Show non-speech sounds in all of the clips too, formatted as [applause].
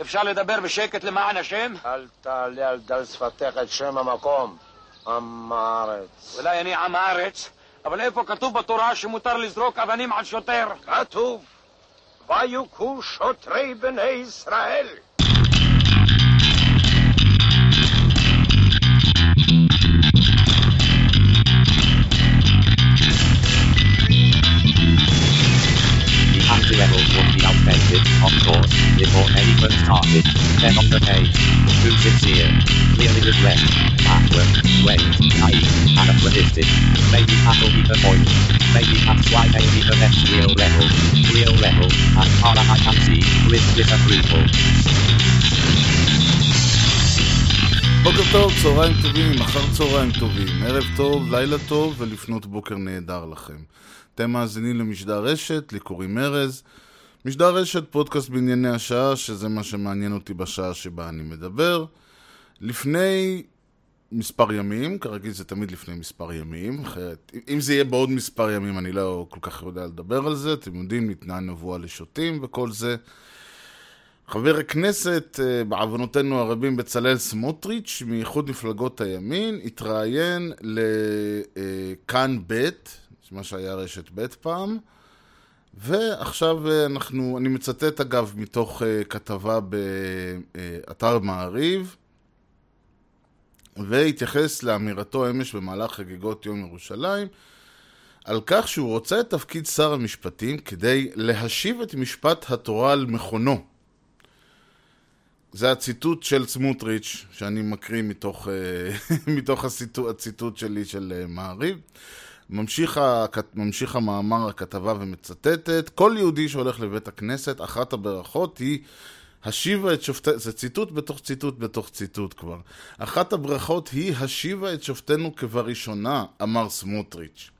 אפשר לדבר בשקט למען השם? אל תעלה על דל שפתך את שם המקום, עם הארץ. אולי אני עם הארץ, אבל איפה כתוב בתורה שמותר לזרוק אבנים על שוטר? כתוב, ויוכו שוטרי בני ישראל. Outdated, of course, before anyone started. Then on the page, too sincere, clearly regret, backward, wait, naive, anachronistic. Maybe that'll be the point. Maybe that's why they be the next real rebel. Real rebel, as far as I can see, with disapproval. בוקר טוב, צהריים טובים, אחר צהריים טובים, ערב טוב, לילה טוב ולפנות בוקר נהדר לכם. אתם מאזינים למשדר רשת, לי קוראים ארז. משדר רשת, פודקאסט בענייני השעה, שזה מה שמעניין אותי בשעה שבה אני מדבר. לפני מספר ימים, כרגיל זה תמיד לפני מספר ימים, אחרת, אם זה יהיה בעוד מספר ימים אני לא כל כך יודע לדבר על זה, אתם יודעים, ניתנה נבואה לשוטים וכל זה. חבר הכנסת, אה, בעוונותינו הרבים, בצלאל סמוטריץ', מאיחוד מפלגות הימין, התראיין לכאן ב', מה שהיה רשת ב' פעם, ועכשיו אה, אנחנו, אני מצטט אגב מתוך אה, כתבה באתר מעריב, והתייחס לאמירתו אמש במהלך חגיגות יום ירושלים, על כך שהוא רוצה את תפקיד שר המשפטים כדי להשיב את משפט התורה על מכונו. זה הציטוט של סמוטריץ', שאני מקריא מתוך, אה, [laughs] מתוך הציטוט, הציטוט שלי של מעריב. ממשיך. ממשיך המאמר הכתבה ומצטטת, כל יהודי שהולך לבית הכנסת, אחת הברכות היא השיבה את שופטי... זה ציטוט בתוך ציטוט בתוך ציטוט כבר. אחת הברכות היא השיבה את שופטינו כבראשונה, אמר סמוטריץ'.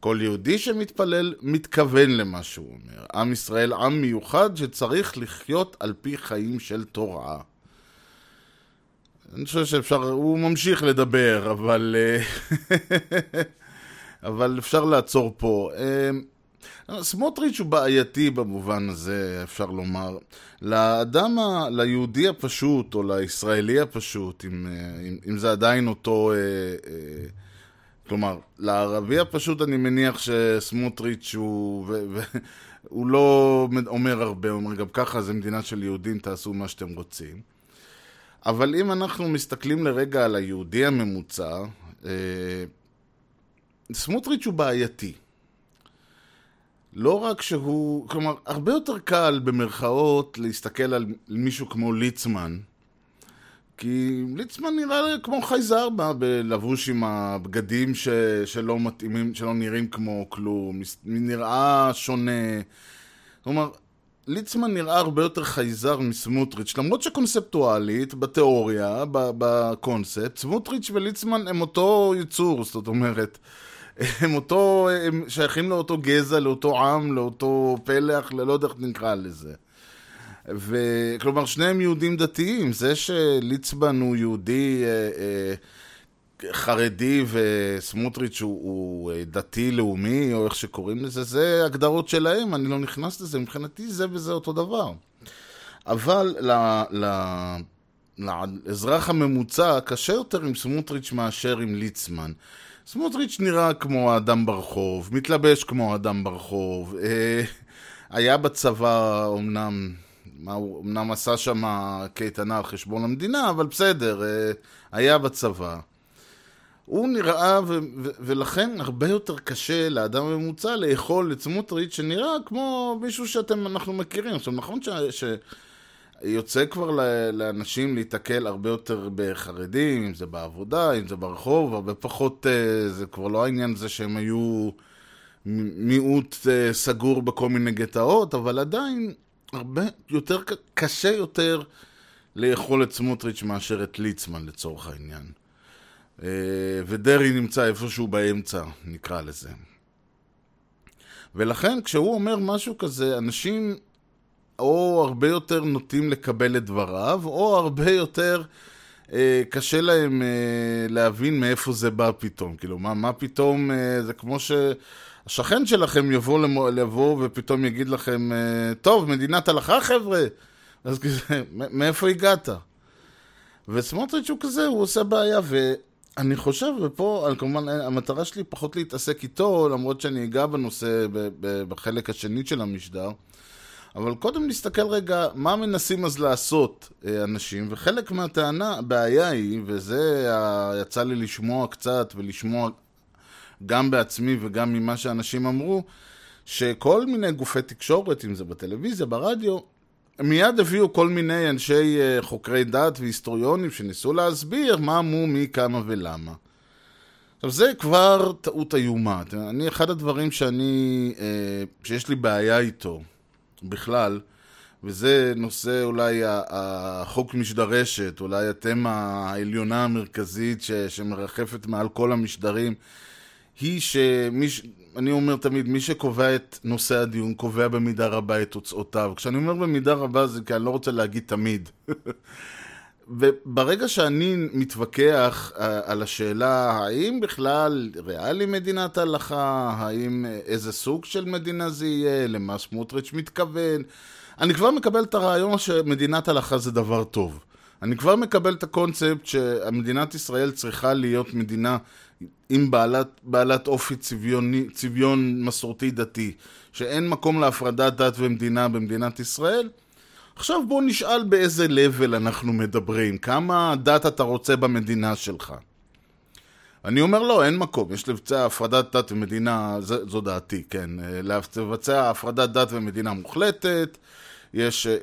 כל יהודי שמתפלל מתכוון למה שהוא אומר. עם ישראל עם מיוחד שצריך לחיות על פי חיים של תורה. אני חושב שאפשר, הוא ממשיך לדבר, אבל... [laughs] אבל אפשר לעצור פה. סמוטריץ' הוא בעייתי במובן הזה, אפשר לומר. לאדם, ה... ליהודי הפשוט, או לישראלי הפשוט, אם, אם, אם זה עדיין אותו... כלומר, לערבי הפשוט אני מניח שסמוטריץ' הוא... ו... ו... הוא לא אומר הרבה, הוא אומר גם ככה זה מדינה של יהודים, תעשו מה שאתם רוצים. אבל אם אנחנו מסתכלים לרגע על היהודי הממוצע, אה, סמוטריץ' הוא בעייתי. לא רק שהוא, כלומר, הרבה יותר קל במרכאות להסתכל על מישהו כמו ליצמן, כי ליצמן נראה כמו חייזר בלבוש עם הבגדים ש, שלא מתאימים, שלא נראים כמו כלום, נראה שונה. כלומר, ליצמן נראה הרבה יותר חייזר מסמוטריץ', למרות שקונספטואלית, בתיאוריה, בקונספט, סמוטריץ' וליצמן הם אותו יצור, זאת אומרת, הם אותו, הם שייכים לאותו גזע, לאותו עם, לאותו פלח, לא יודע איך נקרא לזה. וכלומר, שניהם יהודים דתיים. זה שליצמן הוא יהודי אה, אה, חרדי וסמוטריץ' הוא, הוא אה, דתי-לאומי, או איך שקוראים לזה, זה הגדרות שלהם, אני לא נכנס לזה. מבחינתי זה וזה אותו דבר. אבל ל... ל... לאזרח הממוצע קשה יותר עם סמוטריץ' מאשר עם ליצמן. סמוטריץ' נראה כמו האדם ברחוב, מתלבש כמו האדם ברחוב, אה, היה בצבא אמנם מה אמנם עשה שם קייטנה על חשבון המדינה, אבל בסדר, אה, היה בצבא. הוא נראה, ו- ו- ולכן הרבה יותר קשה לאדם ממוצע לאכול את סמוטריץ' שנראה כמו מישהו שאתם, אנחנו מכירים. עכשיו, נכון ש... שיוצא כבר לאנשים להיתקל הרבה יותר בחרדים, אם זה בעבודה, אם זה ברחוב, הרבה פחות, אה, זה כבר לא העניין הזה שהם היו מיעוט אה, סגור בכל מיני גטאות, אבל עדיין הרבה יותר קשה יותר לאכול את סמוטריץ' מאשר את ליצמן לצורך העניין. אה, ודרעי נמצא איפשהו באמצע, נקרא לזה. ולכן כשהוא אומר משהו כזה, אנשים או הרבה יותר נוטים לקבל את דבריו, או הרבה יותר אה, קשה להם אה, להבין מאיפה זה בא פתאום. כאילו, מה, מה פתאום, אה, זה כמו ש... השכן שלכם יבוא, למו, לבוא ופתאום יגיד לכם, אה, טוב, מדינת הלכה חבר'ה, אז כזה, "מ- מאיפה הגעת? וסמוטריץ' הוא כזה, הוא עושה בעיה, ואני חושב, ופה, כמובן, המטרה שלי פחות להתעסק איתו, למרות שאני אגע בנושא בחלק השני של המשדר. אבל קודם נסתכל רגע מה מנסים אז לעשות אה, אנשים, וחלק מהטענה, הבעיה היא, וזה יצא לי לשמוע קצת ולשמוע גם בעצמי וגם ממה שאנשים אמרו, שכל מיני גופי תקשורת, אם זה בטלוויזיה, ברדיו, מיד הביאו כל מיני אנשי אה, חוקרי דת והיסטוריונים שניסו להסביר מה, מו, מי, כמה ולמה. עכשיו זה כבר טעות איומה. אני, אחד הדברים שאני, אה, שיש לי בעיה איתו בכלל, וזה נושא אולי החוק משדרשת, אולי התמה העליונה המרכזית ש, שמרחפת מעל כל המשדרים, היא שמי, ש- אני אומר תמיד, מי שקובע את נושא הדיון קובע במידה רבה את תוצאותיו. כשאני אומר במידה רבה זה כי אני לא רוצה להגיד תמיד. [laughs] וברגע שאני מתווכח אה, על השאלה האם בכלל ריאלי מדינת הלכה, האם אה, איזה סוג של מדינה זה יהיה, למה סמוטריץ' מתכוון, אני כבר מקבל את הרעיון שמדינת הלכה זה דבר טוב. אני כבר מקבל את הקונספט שמדינת ישראל צריכה להיות מדינה עם בעלת, בעלת אופי צביוני, צביון מסורתי דתי, שאין מקום להפרדת דת ומדינה במדינת ישראל. עכשיו בואו נשאל באיזה level אנחנו מדברים, כמה דת אתה רוצה במדינה שלך. אני אומר לא, אין מקום, יש לבצע הפרדת דת ומדינה, ז, זו דעתי, כן, אה, לבצע הפרדת דת ומדינה מוחלטת, יש אה,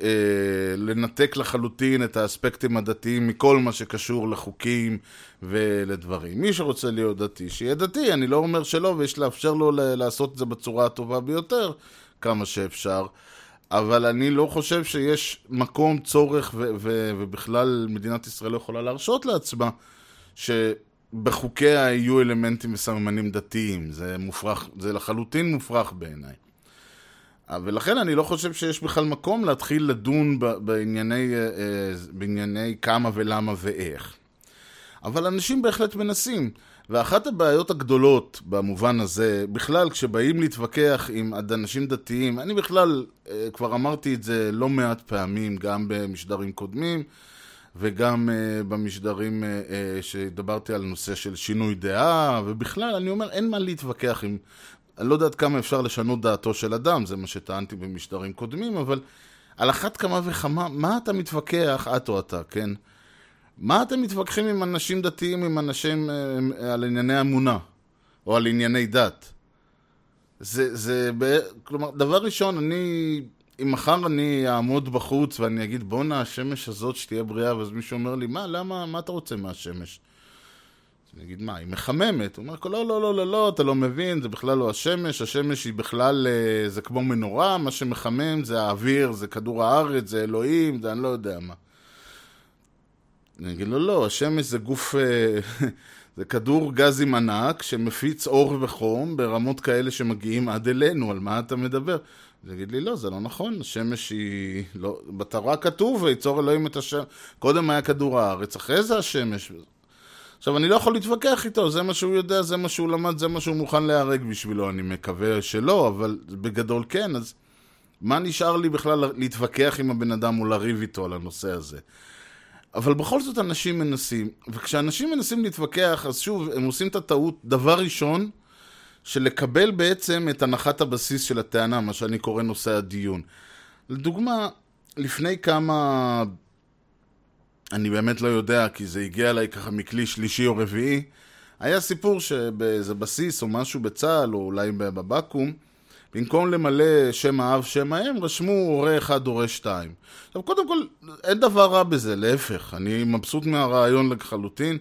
לנתק לחלוטין את האספקטים הדתיים מכל מה שקשור לחוקים ולדברים. מי שרוצה להיות דתי, שיהיה דתי, אני לא אומר שלא, ויש לאפשר לו לעשות את זה בצורה הטובה ביותר, כמה שאפשר. אבל אני לא חושב שיש מקום, צורך, ו- ו- ובכלל מדינת ישראל לא יכולה להרשות לעצמה שבחוקיה יהיו אלמנטים וסממנים דתיים. זה מופרך, זה לחלוטין מופרך בעיניי. אה, ולכן אני לא חושב שיש בכלל מקום להתחיל לדון בענייני, אה, אה, בענייני כמה ולמה ואיך. אבל אנשים בהחלט מנסים. ואחת הבעיות הגדולות במובן הזה, בכלל כשבאים להתווכח עם אנשים דתיים, אני בכלל אה, כבר אמרתי את זה לא מעט פעמים, גם במשדרים קודמים וגם אה, במשדרים אה, שדיברתי על נושא של שינוי דעה, ובכלל אני אומר אין מה להתווכח עם... אני לא יודע עד כמה אפשר לשנות דעתו של אדם, זה מה שטענתי במשדרים קודמים, אבל על אחת כמה וכמה, מה אתה מתווכח, את או אתה, כן? מה אתם מתווכחים עם אנשים דתיים, עם אנשים אה, על ענייני אמונה, או על ענייני דת? זה, זה. כלומר, דבר ראשון, אני, אם מחר אני אעמוד בחוץ ואני אגיד, בואנה, השמש הזאת שתהיה בריאה, ואז מישהו אומר לי, מה, למה, מה אתה רוצה מהשמש? אני אגיד, מה, היא מחממת? הוא אומר, לא, לא, לא, לא, לא, אתה לא מבין, זה בכלל לא השמש, השמש היא בכלל, אה, זה כמו מנורה, מה שמחמם זה האוויר, זה כדור הארץ, זה אלוהים, זה אני לא יודע מה. אני אגיד לו, לא, השמש זה גוף, אה, [laughs] זה כדור גזים ענק שמפיץ אור וחום ברמות כאלה שמגיעים עד אלינו, על מה אתה מדבר? אז יגיד לי, לא, זה לא נכון, השמש היא... לא, בתורה כתוב, ויצור אלוהים את השמש. קודם היה כדור הארץ, אחרי זה השמש. עכשיו, אני לא יכול להתווכח איתו, זה מה שהוא יודע, זה מה שהוא למד, זה מה שהוא מוכן להיהרג בשבילו, אני מקווה שלא, אבל בגדול כן, אז מה נשאר לי בכלל להתווכח עם הבן אדם או לריב איתו על הנושא הזה? אבל בכל זאת אנשים מנסים, וכשאנשים מנסים להתווכח, אז שוב, הם עושים את הטעות, דבר ראשון, של לקבל בעצם את הנחת הבסיס של הטענה, מה שאני קורא נושא הדיון. לדוגמה, לפני כמה... אני באמת לא יודע, כי זה הגיע אליי ככה מכלי שלישי או רביעי, היה סיפור שבאיזה בסיס או משהו בצה"ל, או אולי בבקו"ם, במקום למלא שם האב, שם האם, רשמו הורה אחד, הורה שתיים. עכשיו, קודם כל, אין דבר רע בזה, להפך, אני מבסוט מהרעיון לחלוטין.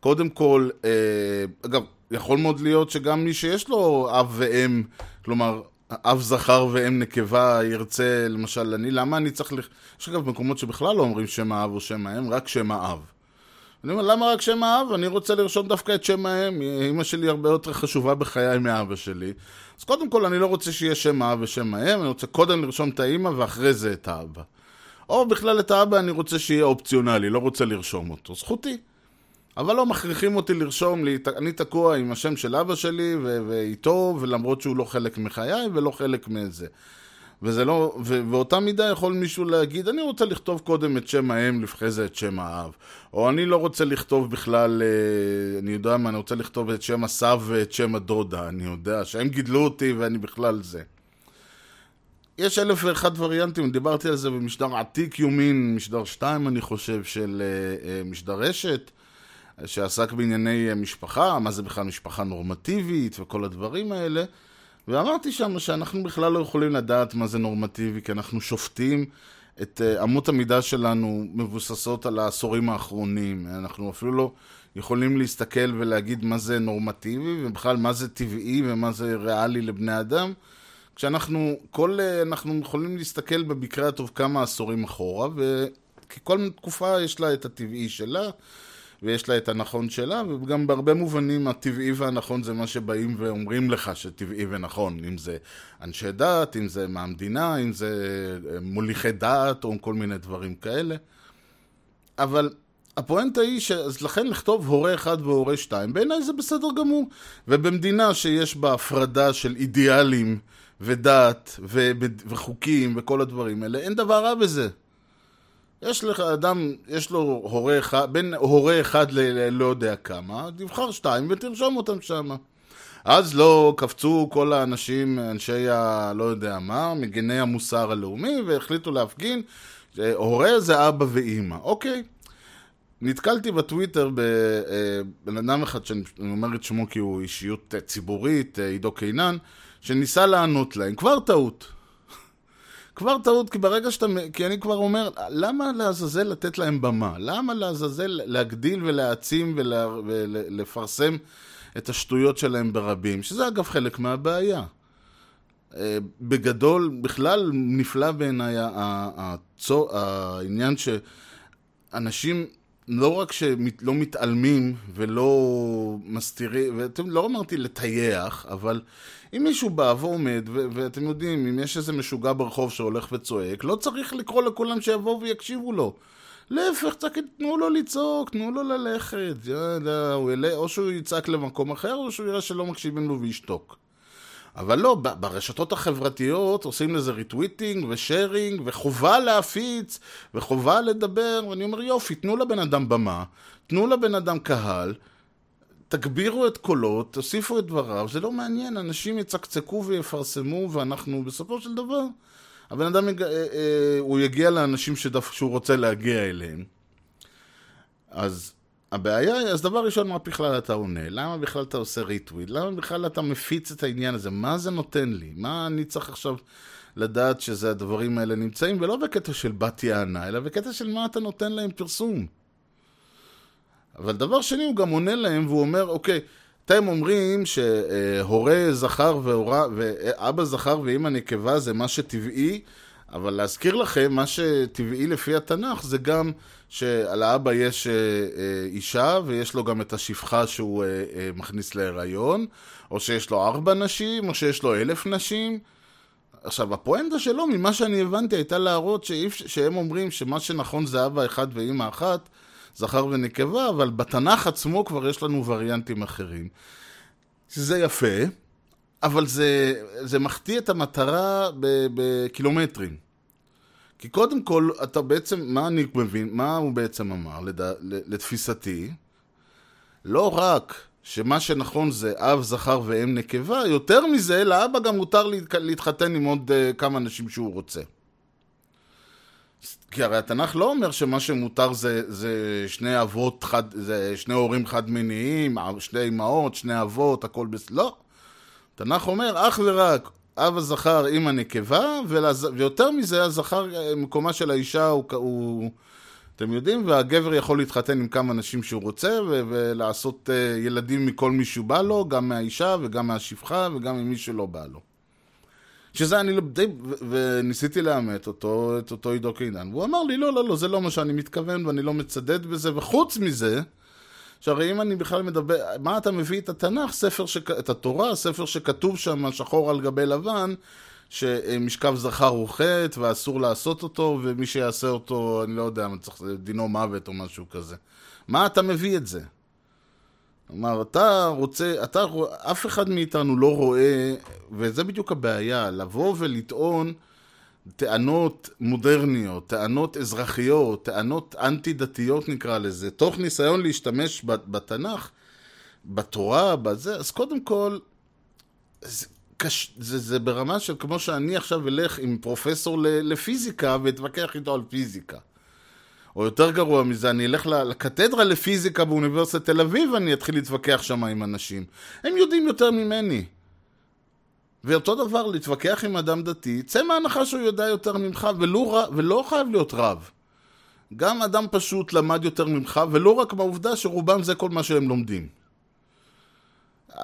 קודם כל, אה, אגב, יכול מאוד להיות שגם מי שיש לו אב ואם, כלומר, אב זכר ואם נקבה ירצה, למשל, אני, למה אני צריך... לח... יש אגב מקומות שבכלל לא אומרים שם האב או שם האם, רק שם האב. אני אומר, למה רק שם האב? אני רוצה לרשום דווקא את שם האם. אמא שלי הרבה יותר חשובה בחיי מאבא שלי. אז קודם כל, אני לא רוצה שיהיה שם האב ושם האם, אני רוצה קודם לרשום את האמא ואחרי זה את האבא. או בכלל את האבא אני רוצה שיהיה אופציונלי, לא רוצה לרשום אותו. זכותי. אבל לא מכריחים אותי לרשום לי, אני תקוע עם השם של אבא שלי ואיתו, ולמרות שהוא לא חלק מחיי ולא חלק מזה. וזה לא, ו- באותה מידה יכול מישהו להגיד, אני רוצה לכתוב קודם את שם האם, לפני זה את שם האב. או אני לא רוצה לכתוב בכלל, אה, אני יודע מה, אני רוצה לכתוב את שם הסב ואת שם הדודה, אני יודע, שהם גידלו אותי ואני בכלל זה. יש אלף ואחד וריאנטים, דיברתי על זה במשדר עתיק יומין, משדר שתיים אני חושב, של אה, אה, משדר רשת, שעסק בענייני משפחה, מה זה בכלל משפחה נורמטיבית וכל הדברים האלה. ואמרתי שם שאנחנו בכלל לא יכולים לדעת מה זה נורמטיבי, כי אנחנו שופטים את uh, אמות המידה שלנו מבוססות על העשורים האחרונים. אנחנו אפילו לא יכולים להסתכל ולהגיד מה זה נורמטיבי, ובכלל מה זה טבעי ומה זה ריאלי לבני אדם. כשאנחנו, כל, uh, אנחנו יכולים להסתכל במקרה הטוב כמה עשורים אחורה, וכי כל תקופה יש לה את הטבעי שלה. ויש לה את הנכון שלה, וגם בהרבה מובנים הטבעי והנכון זה מה שבאים ואומרים לך שטבעי ונכון, אם זה אנשי דת, אם זה מהמדינה, אם זה אה, מוליכי דעת או כל מיני דברים כאלה. אבל הפואנטה היא אז לכן לכתוב הורה אחד והורה שתיים, בעיניי זה בסדר גמור. ובמדינה שיש בה הפרדה של אידיאלים ודת ו- וחוקים וכל הדברים האלה, אין דבר רע בזה. יש לך אדם, יש לו הורה אחד, בין הורה אחד ללא יודע כמה, תבחר שתיים ותרשום אותם שם. אז לא קפצו כל האנשים, אנשי. לא יודע מה, מגני המוסר הלאומי, והחליטו להפגין, הורה זה אבא ואימא. אוקיי. נתקלתי בטוויטר בבן אדם אחד, שאני אומר את שמו כי הוא אישיות ציבורית, עידו קינן, שניסה לענות להם. כבר טעות. כבר טעות, כי ברגע שאתה... כי אני כבר אומר, למה לעזאזל לתת להם במה? למה לעזאזל להגדיל ולהעצים ולה, ולפרסם את השטויות שלהם ברבים? שזה אגב חלק מהבעיה. בגדול, בכלל נפלא בעיניי העניין שאנשים לא רק שלא מתעלמים ולא מסתירים, ואתם לא אמרתי לטייח, אבל אם מישהו בא ועומד, ו- ואתם יודעים, אם יש איזה משוגע ברחוב שהולך וצועק, לא צריך לקרוא לכולם שיבואו ויקשיבו לו. להפך, תנו לו לצעוק, תנו לו ללכת, או שהוא יצעק למקום אחר, או שהוא יראה שלא מקשיבים לו וישתוק. אבל לא, ברשתות החברתיות עושים לזה retweeting ו sharing וחובה להפיץ וחובה לדבר ואני אומר יופי, תנו לבן אדם במה, תנו לבן אדם קהל תגבירו את קולות, תוסיפו את דבריו, זה לא מעניין, אנשים יצקצקו ויפרסמו ואנחנו בסופו של דבר הבן אדם יג... אה, אה, הוא יגיע לאנשים שדף... שהוא רוצה להגיע אליהם. אז הבעיה היא, אז דבר ראשון, מה בכלל אתה עונה? למה בכלל אתה עושה ריטוויד? למה בכלל אתה מפיץ את העניין הזה? מה זה נותן לי? מה אני צריך עכשיו לדעת שזה הדברים האלה נמצאים? ולא בקטע של בת יענה, אלא בקטע של מה אתה נותן להם פרסום. אבל דבר שני, הוא גם עונה להם והוא אומר, אוקיי, אתם אומרים שהורה זכר והורה, ואבא זכר ואימא נקבה זה מה שטבעי, אבל להזכיר לכם, מה שטבעי לפי התנ"ך זה גם שעל האבא יש אישה ויש לו גם את השפחה שהוא מכניס להיריון, או שיש לו ארבע נשים, או שיש לו אלף נשים. עכשיו, הפואנטה שלו, ממה שאני הבנתי, הייתה להראות שאיפ, שהם אומרים שמה שנכון זה אבא אחד ואימא אחת, זכר ונקבה, אבל בתנ"ך עצמו כבר יש לנו וריאנטים אחרים. שזה יפה, אבל זה, זה מחטיא את המטרה בקילומטרים. כי קודם כל, אתה בעצם, מה אני מבין, מה הוא בעצם אמר, לד... לתפיסתי? לא רק שמה שנכון זה אב זכר ואם נקבה, יותר מזה, לאבא גם מותר להתחתן עם עוד uh, כמה אנשים שהוא רוצה. כי הרי התנ"ך לא אומר שמה שמותר זה, זה שני אבות, חד, זה שני הורים חד-מיניים, שני אמהות, שני אבות, הכל בס... לא. התנ"ך אומר אך ורק אב הזכר עם הנקבה, ולז... ויותר מזה, הזכר, מקומה של האישה הוא, הוא... אתם יודעים, והגבר יכול להתחתן עם כמה נשים שהוא רוצה, ו... ולעשות uh, ילדים מכל מי שהוא בא לו, גם מהאישה וגם מהשפחה וגם ממי שלא בא לו. שזה אני לא, די, ו... וניסיתי לאמת אותו, את אותו עידו קינן, והוא אמר לי, לא, לא, לא, זה לא מה שאני מתכוון, ואני לא מצדד בזה, וחוץ מזה, שהרי אם אני בכלל מדבר, מה אתה מביא את התנ"ך, ספר, שק... את התורה, ספר שכתוב שם שחור על גבי לבן, שמשכב זכר הוא חטא ואסור לעשות אותו, ומי שיעשה אותו, אני לא יודע, צריך דינו מוות או משהו כזה. מה אתה מביא את זה? כלומר, אתה רוצה, אתה, אף אחד מאיתנו לא רואה, וזה בדיוק הבעיה, לבוא ולטעון טענות מודרניות, טענות אזרחיות, טענות אנטי-דתיות נקרא לזה, תוך ניסיון להשתמש בתנ"ך, בתורה, בזה, אז קודם כל, זה, קש, זה, זה ברמה של כמו שאני עכשיו אלך עם פרופסור לפיזיקה ואתווכח איתו על פיזיקה. או יותר גרוע מזה, אני אלך לקתדרה לפיזיקה באוניברסיטת תל אביב ואני אתחיל להתווכח שם עם אנשים. הם יודעים יותר ממני. ואותו דבר, להתווכח עם אדם דתי, צא מההנחה שהוא יודע יותר ממך, ולא, ולא חייב להיות רב. גם אדם פשוט למד יותר ממך, ולא רק מהעובדה שרובם זה כל מה שהם לומדים.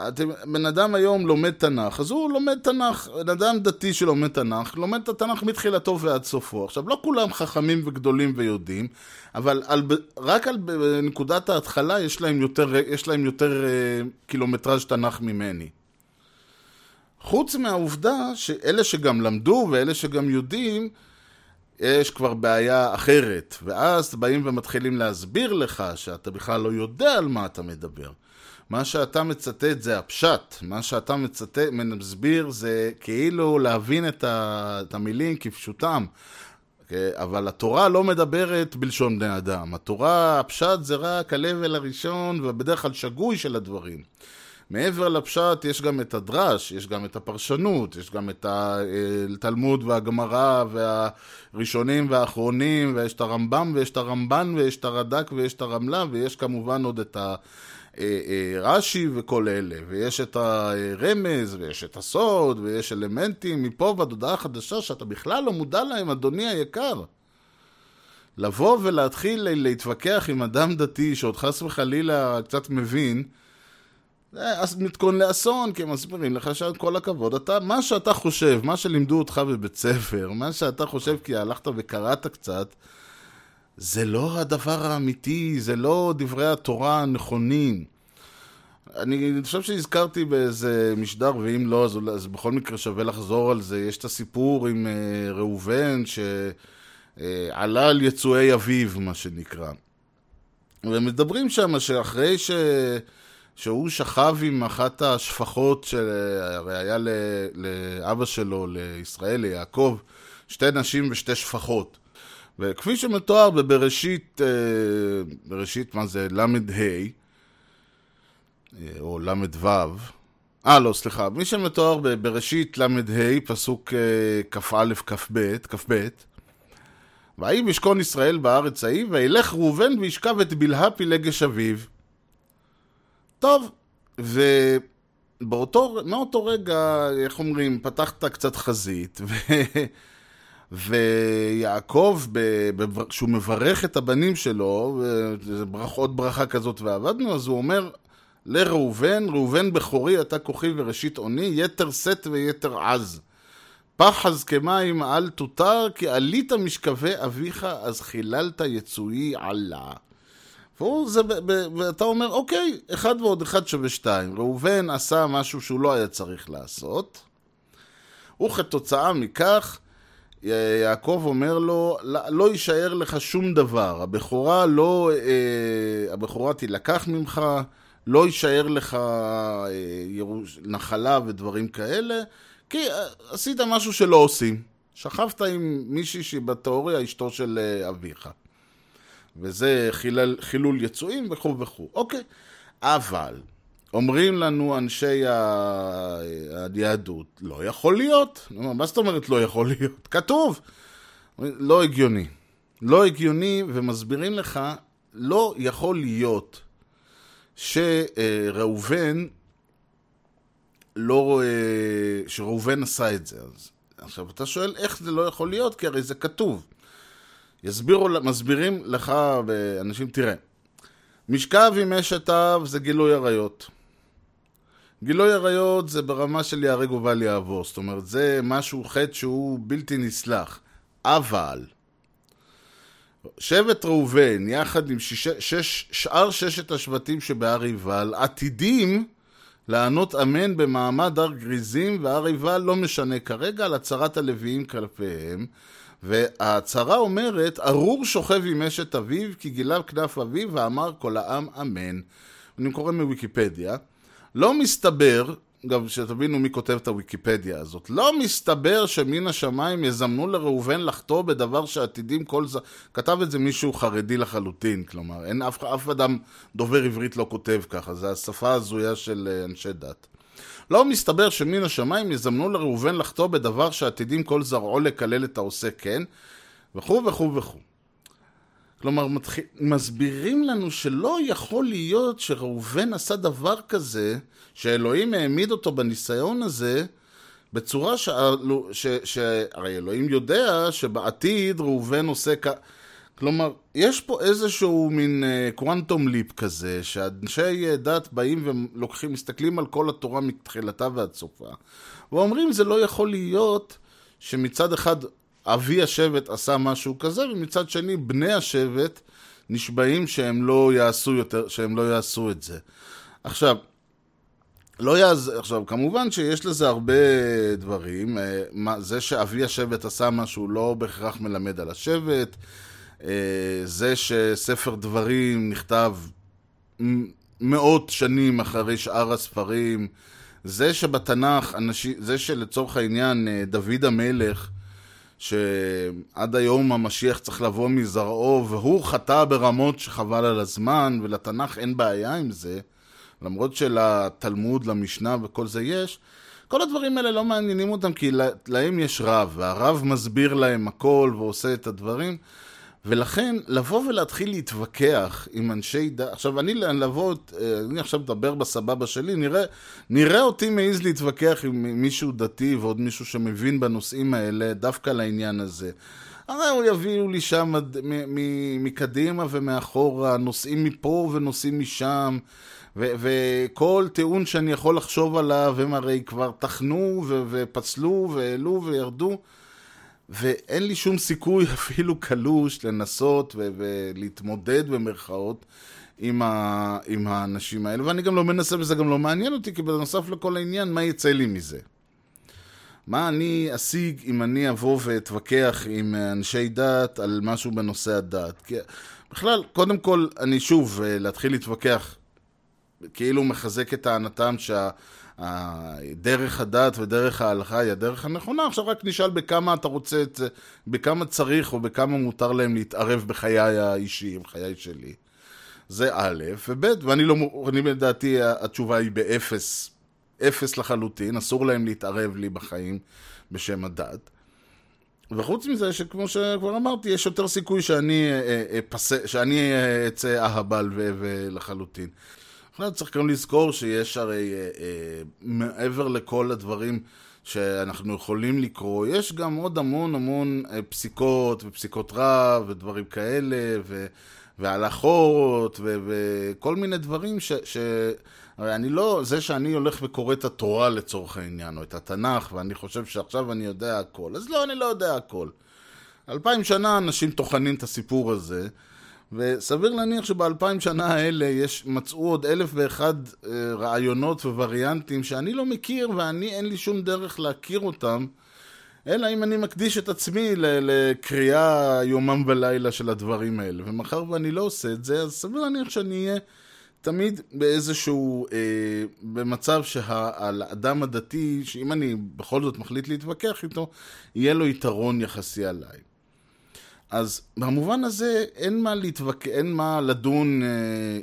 אתם, בן אדם היום לומד תנ"ך, אז הוא לומד תנ"ך, בן אדם דתי שלומד תנ"ך, לומד את התנ"ך מתחילתו ועד סופו. עכשיו, לא כולם חכמים וגדולים ויודעים, אבל על, רק על נקודת ההתחלה יש להם יותר, יש להם יותר אה, קילומטראז' תנ"ך ממני. חוץ מהעובדה שאלה שגם למדו ואלה שגם יודעים, יש כבר בעיה אחרת. ואז באים ומתחילים להסביר לך שאתה בכלל לא יודע על מה אתה מדבר. מה שאתה מצטט זה הפשט, מה שאתה מצטט, מסביר זה כאילו להבין את, ה, את המילים כפשוטם. אוקיי? אבל התורה לא מדברת בלשון בני אדם. התורה, הפשט זה רק ה-level הראשון ובדרך כלל שגוי של הדברים. מעבר לפשט יש גם את הדרש, יש גם את הפרשנות, יש גם את התלמוד והגמרא והראשונים והאחרונים, ויש את הרמב"ם ויש את הרמב"ן ויש את הרד"ק ויש את הרמלה, ויש כמובן עוד את הרש"י וכל אלה, ויש את הרמז ויש את הסוד ויש אלמנטים מפה ועד הודעה חדשה שאתה בכלל לא מודע להם, אדוני היקר. לבוא ולהתחיל להתווכח עם אדם דתי שעוד חס וחלילה קצת מבין, אז מתכון לאסון, כי הם מסבירים לך שכל הכבוד, אתה, מה שאתה חושב, מה שלימדו אותך בבית ספר, מה שאתה חושב כי הלכת וקראת קצת, זה לא הדבר האמיתי, זה לא דברי התורה הנכונים. אני חושב שהזכרתי באיזה משדר, ואם לא, אז, אז בכל מקרה שווה לחזור על זה. יש את הסיפור עם uh, ראובן, שעלה uh, על יצואי אביו, מה שנקרא. ומדברים שם שאחרי ש... שהוא שכב עם אחת השפחות שהרי היה ל... לאבא שלו, לישראל, ליעקב, שתי נשים ושתי שפחות. וכפי שמתואר בבראשית, בראשית, מה זה, ל"ה, או ל"ו, אה, לא, סליחה, מי שמתואר בבראשית ל"ה, פסוק כ"א, כ"ב, כ"ב, ויהי משכון ישראל בארץ ההיא, וילך ראובן וישכב את בלהה פילגש אביו. טוב, ובאותו, מאותו רגע, איך אומרים, פתחת קצת חזית, ו... ויעקב, כשהוא מברך את הבנים שלו, עוד ברכה כזאת ועבדנו, אז הוא אומר לראובן, ראובן בכורי אתה כוחי וראשית אוני, יתר שאת ויתר עז. פחז כמים אל תותר, כי עלית משכבי אביך, אז חיללת יצואי עלה. והוא, זה, ואתה אומר, אוקיי, אחד ועוד אחד שווה שתיים. ראובן עשה משהו שהוא לא היה צריך לעשות, וכתוצאה מכך, יעקב אומר לו, לא יישאר לך שום דבר, הבכורה לא, הבכורה תילקח ממך, לא יישאר לך נחלה ודברים כאלה, כי עשית משהו שלא עושים. שכבת עם מישהי שהיא בתיאוריה אשתו של אביך. וזה חילל, חילול יצואים וכו' וכו'. אוקיי, אבל אומרים לנו אנשי היהדות, לא יכול להיות. מה זאת אומרת לא יכול להיות? כתוב. לא הגיוני. לא הגיוני, ומסבירים לך, לא יכול להיות שראובן לא שראובן עשה את זה. אז עכשיו אתה שואל איך זה לא יכול להיות, כי הרי זה כתוב. יסבירו, מסבירים לך אנשים, תראה, משכב עם אשת אב זה גילוי עריות. גילוי עריות זה ברמה של ייהרג ובל יעבור, זאת אומרת, זה משהו, חטא שהוא בלתי נסלח. אבל, שבט ראובן, יחד עם שש, שש, שאר ששת השבטים שבהר עיבל, עתידים לענות אמן במעמד הר גריזים, והר עיבל לא משנה כרגע על הצהרת הלוויים כלפיהם. וההצהרה אומרת, ארור שוכב עם אשת אביו, כי גילה כנף אביו, ואמר כל העם אמן. אני קורא מוויקיפדיה. לא מסתבר, גם שתבינו מי כותב את הוויקיפדיה הזאת. לא מסתבר שמן השמיים יזמנו לראובן לחטוא בדבר שעתידים כל זה... כתב את זה מישהו חרדי לחלוטין, כלומר, אין אף, אף אדם דובר עברית לא כותב ככה, זה השפה הזויה של אה, אנשי דת. לא מסתבר שמן השמיים יזמנו לראובן לחטוא בדבר שעתידים כל זרעו לקלל את העושה כן, וכו' וכו' וכו'. כלומר, מתח... מסבירים לנו שלא יכול להיות שראובן עשה דבר כזה, שאלוהים העמיד אותו בניסיון הזה, בצורה ש... ש... ש... הרי אלוהים יודע שבעתיד ראובן עושה כ... כלומר, יש פה איזשהו מין קוונטום uh, ליפ כזה, שאנשי uh, דת באים ולוקחים, מסתכלים על כל התורה מתחילתה ועד סופה, ואומרים זה לא יכול להיות שמצד אחד אבי השבט עשה משהו כזה, ומצד שני בני השבט נשבעים שהם לא יעשו יותר, שהם לא יעשו את זה. עכשיו, לא יעז... עכשיו, כמובן שיש לזה הרבה דברים. זה שאבי השבט עשה משהו לא בהכרח מלמד על השבט. זה שספר דברים נכתב מאות שנים אחרי שאר הספרים. זה שבתנ"ך, אנשי... זה שלצורך העניין דוד המלך שעד היום המשיח צריך לבוא מזרעו, והוא חטא ברמות שחבל על הזמן, ולתנ"ך אין בעיה עם זה, למרות שלתלמוד, למשנה וכל זה יש, כל הדברים האלה לא מעניינים אותם, כי להם יש רב, והרב מסביר להם הכל ועושה את הדברים, ולכן לבוא ולהתחיל להתווכח עם אנשי דת, עכשיו אני לבוא, אני עכשיו מדבר בסבבה שלי, נראה, נראה אותי מעז להתווכח עם מישהו דתי ועוד מישהו שמבין בנושאים האלה, דווקא לעניין הזה. הרי הוא יביאו לי שם מקדימה ומאחורה, נושאים מפה ונושאים משם, וכל טיעון שאני יכול לחשוב עליו, הם הרי כבר טחנו ו- ופצלו והעלו וירדו. ואין לי שום סיכוי [laughs] אפילו קלוש לנסות ו- ולהתמודד במרכאות עם, ה- עם האנשים האלה, ואני גם לא מנסה וזה גם לא מעניין אותי, כי בנוסף לכל העניין, מה יצא לי מזה? מה אני אשיג אם אני אבוא ואתווכח עם אנשי דת על משהו בנושא הדת? כי בכלל, קודם כל, אני שוב, להתחיל להתווכח כאילו מחזק את טענתם שה... דרך הדת ודרך ההלכה היא הדרך הנכונה, עכשיו רק נשאל בכמה אתה רוצה את זה, בכמה צריך או בכמה מותר להם להתערב בחיי האישיים, חיי שלי. זה א', וב', ואני לא, אני לדעתי התשובה היא באפס, אפס לחלוטין, אסור להם להתערב לי בחיים בשם הדת. וחוץ מזה, שכמו שכבר אמרתי, יש יותר סיכוי שאני, אפס, שאני אצא אהבל ולחלוטין. בכלל צריך גם לזכור שיש הרי אה, אה, מעבר לכל הדברים שאנחנו יכולים לקרוא, יש גם עוד המון המון אה, פסיקות ופסיקות רב ודברים כאלה ו, והלכות ו, וכל מיני דברים ש... ש הרי אני לא, זה שאני הולך וקורא את התורה לצורך העניין, או את התנ"ך, ואני חושב שעכשיו אני יודע הכל, אז לא, אני לא יודע הכל. אלפיים שנה אנשים טוחנים את הסיפור הזה, וסביר להניח שבאלפיים שנה האלה יש, מצאו עוד אלף ואחד אה, רעיונות ווריאנטים שאני לא מכיר ואני אין לי שום דרך להכיר אותם אלא אם אני מקדיש את עצמי לקריאה יומם ולילה של הדברים האלה ומאחר ואני לא עושה את זה אז סביר להניח שאני אהיה תמיד באיזשהו, אה, במצב שהאדם הדתי, שאם אני בכל זאת מחליט להתווכח איתו, יהיה לו יתרון יחסי עליי. אז במובן הזה אין מה להתווכח, אין מה לדון אה,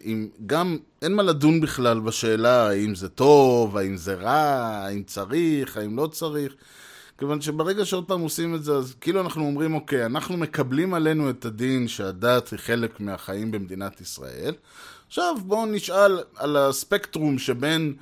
עם, גם אין מה לדון בכלל בשאלה האם זה טוב, האם זה רע, האם צריך, האם לא צריך. כיוון שברגע שעוד פעם עושים את זה, אז כאילו אנחנו אומרים, אוקיי, אנחנו מקבלים עלינו את הדין שהדת היא חלק מהחיים במדינת ישראל. עכשיו בואו נשאל על הספקטרום שבין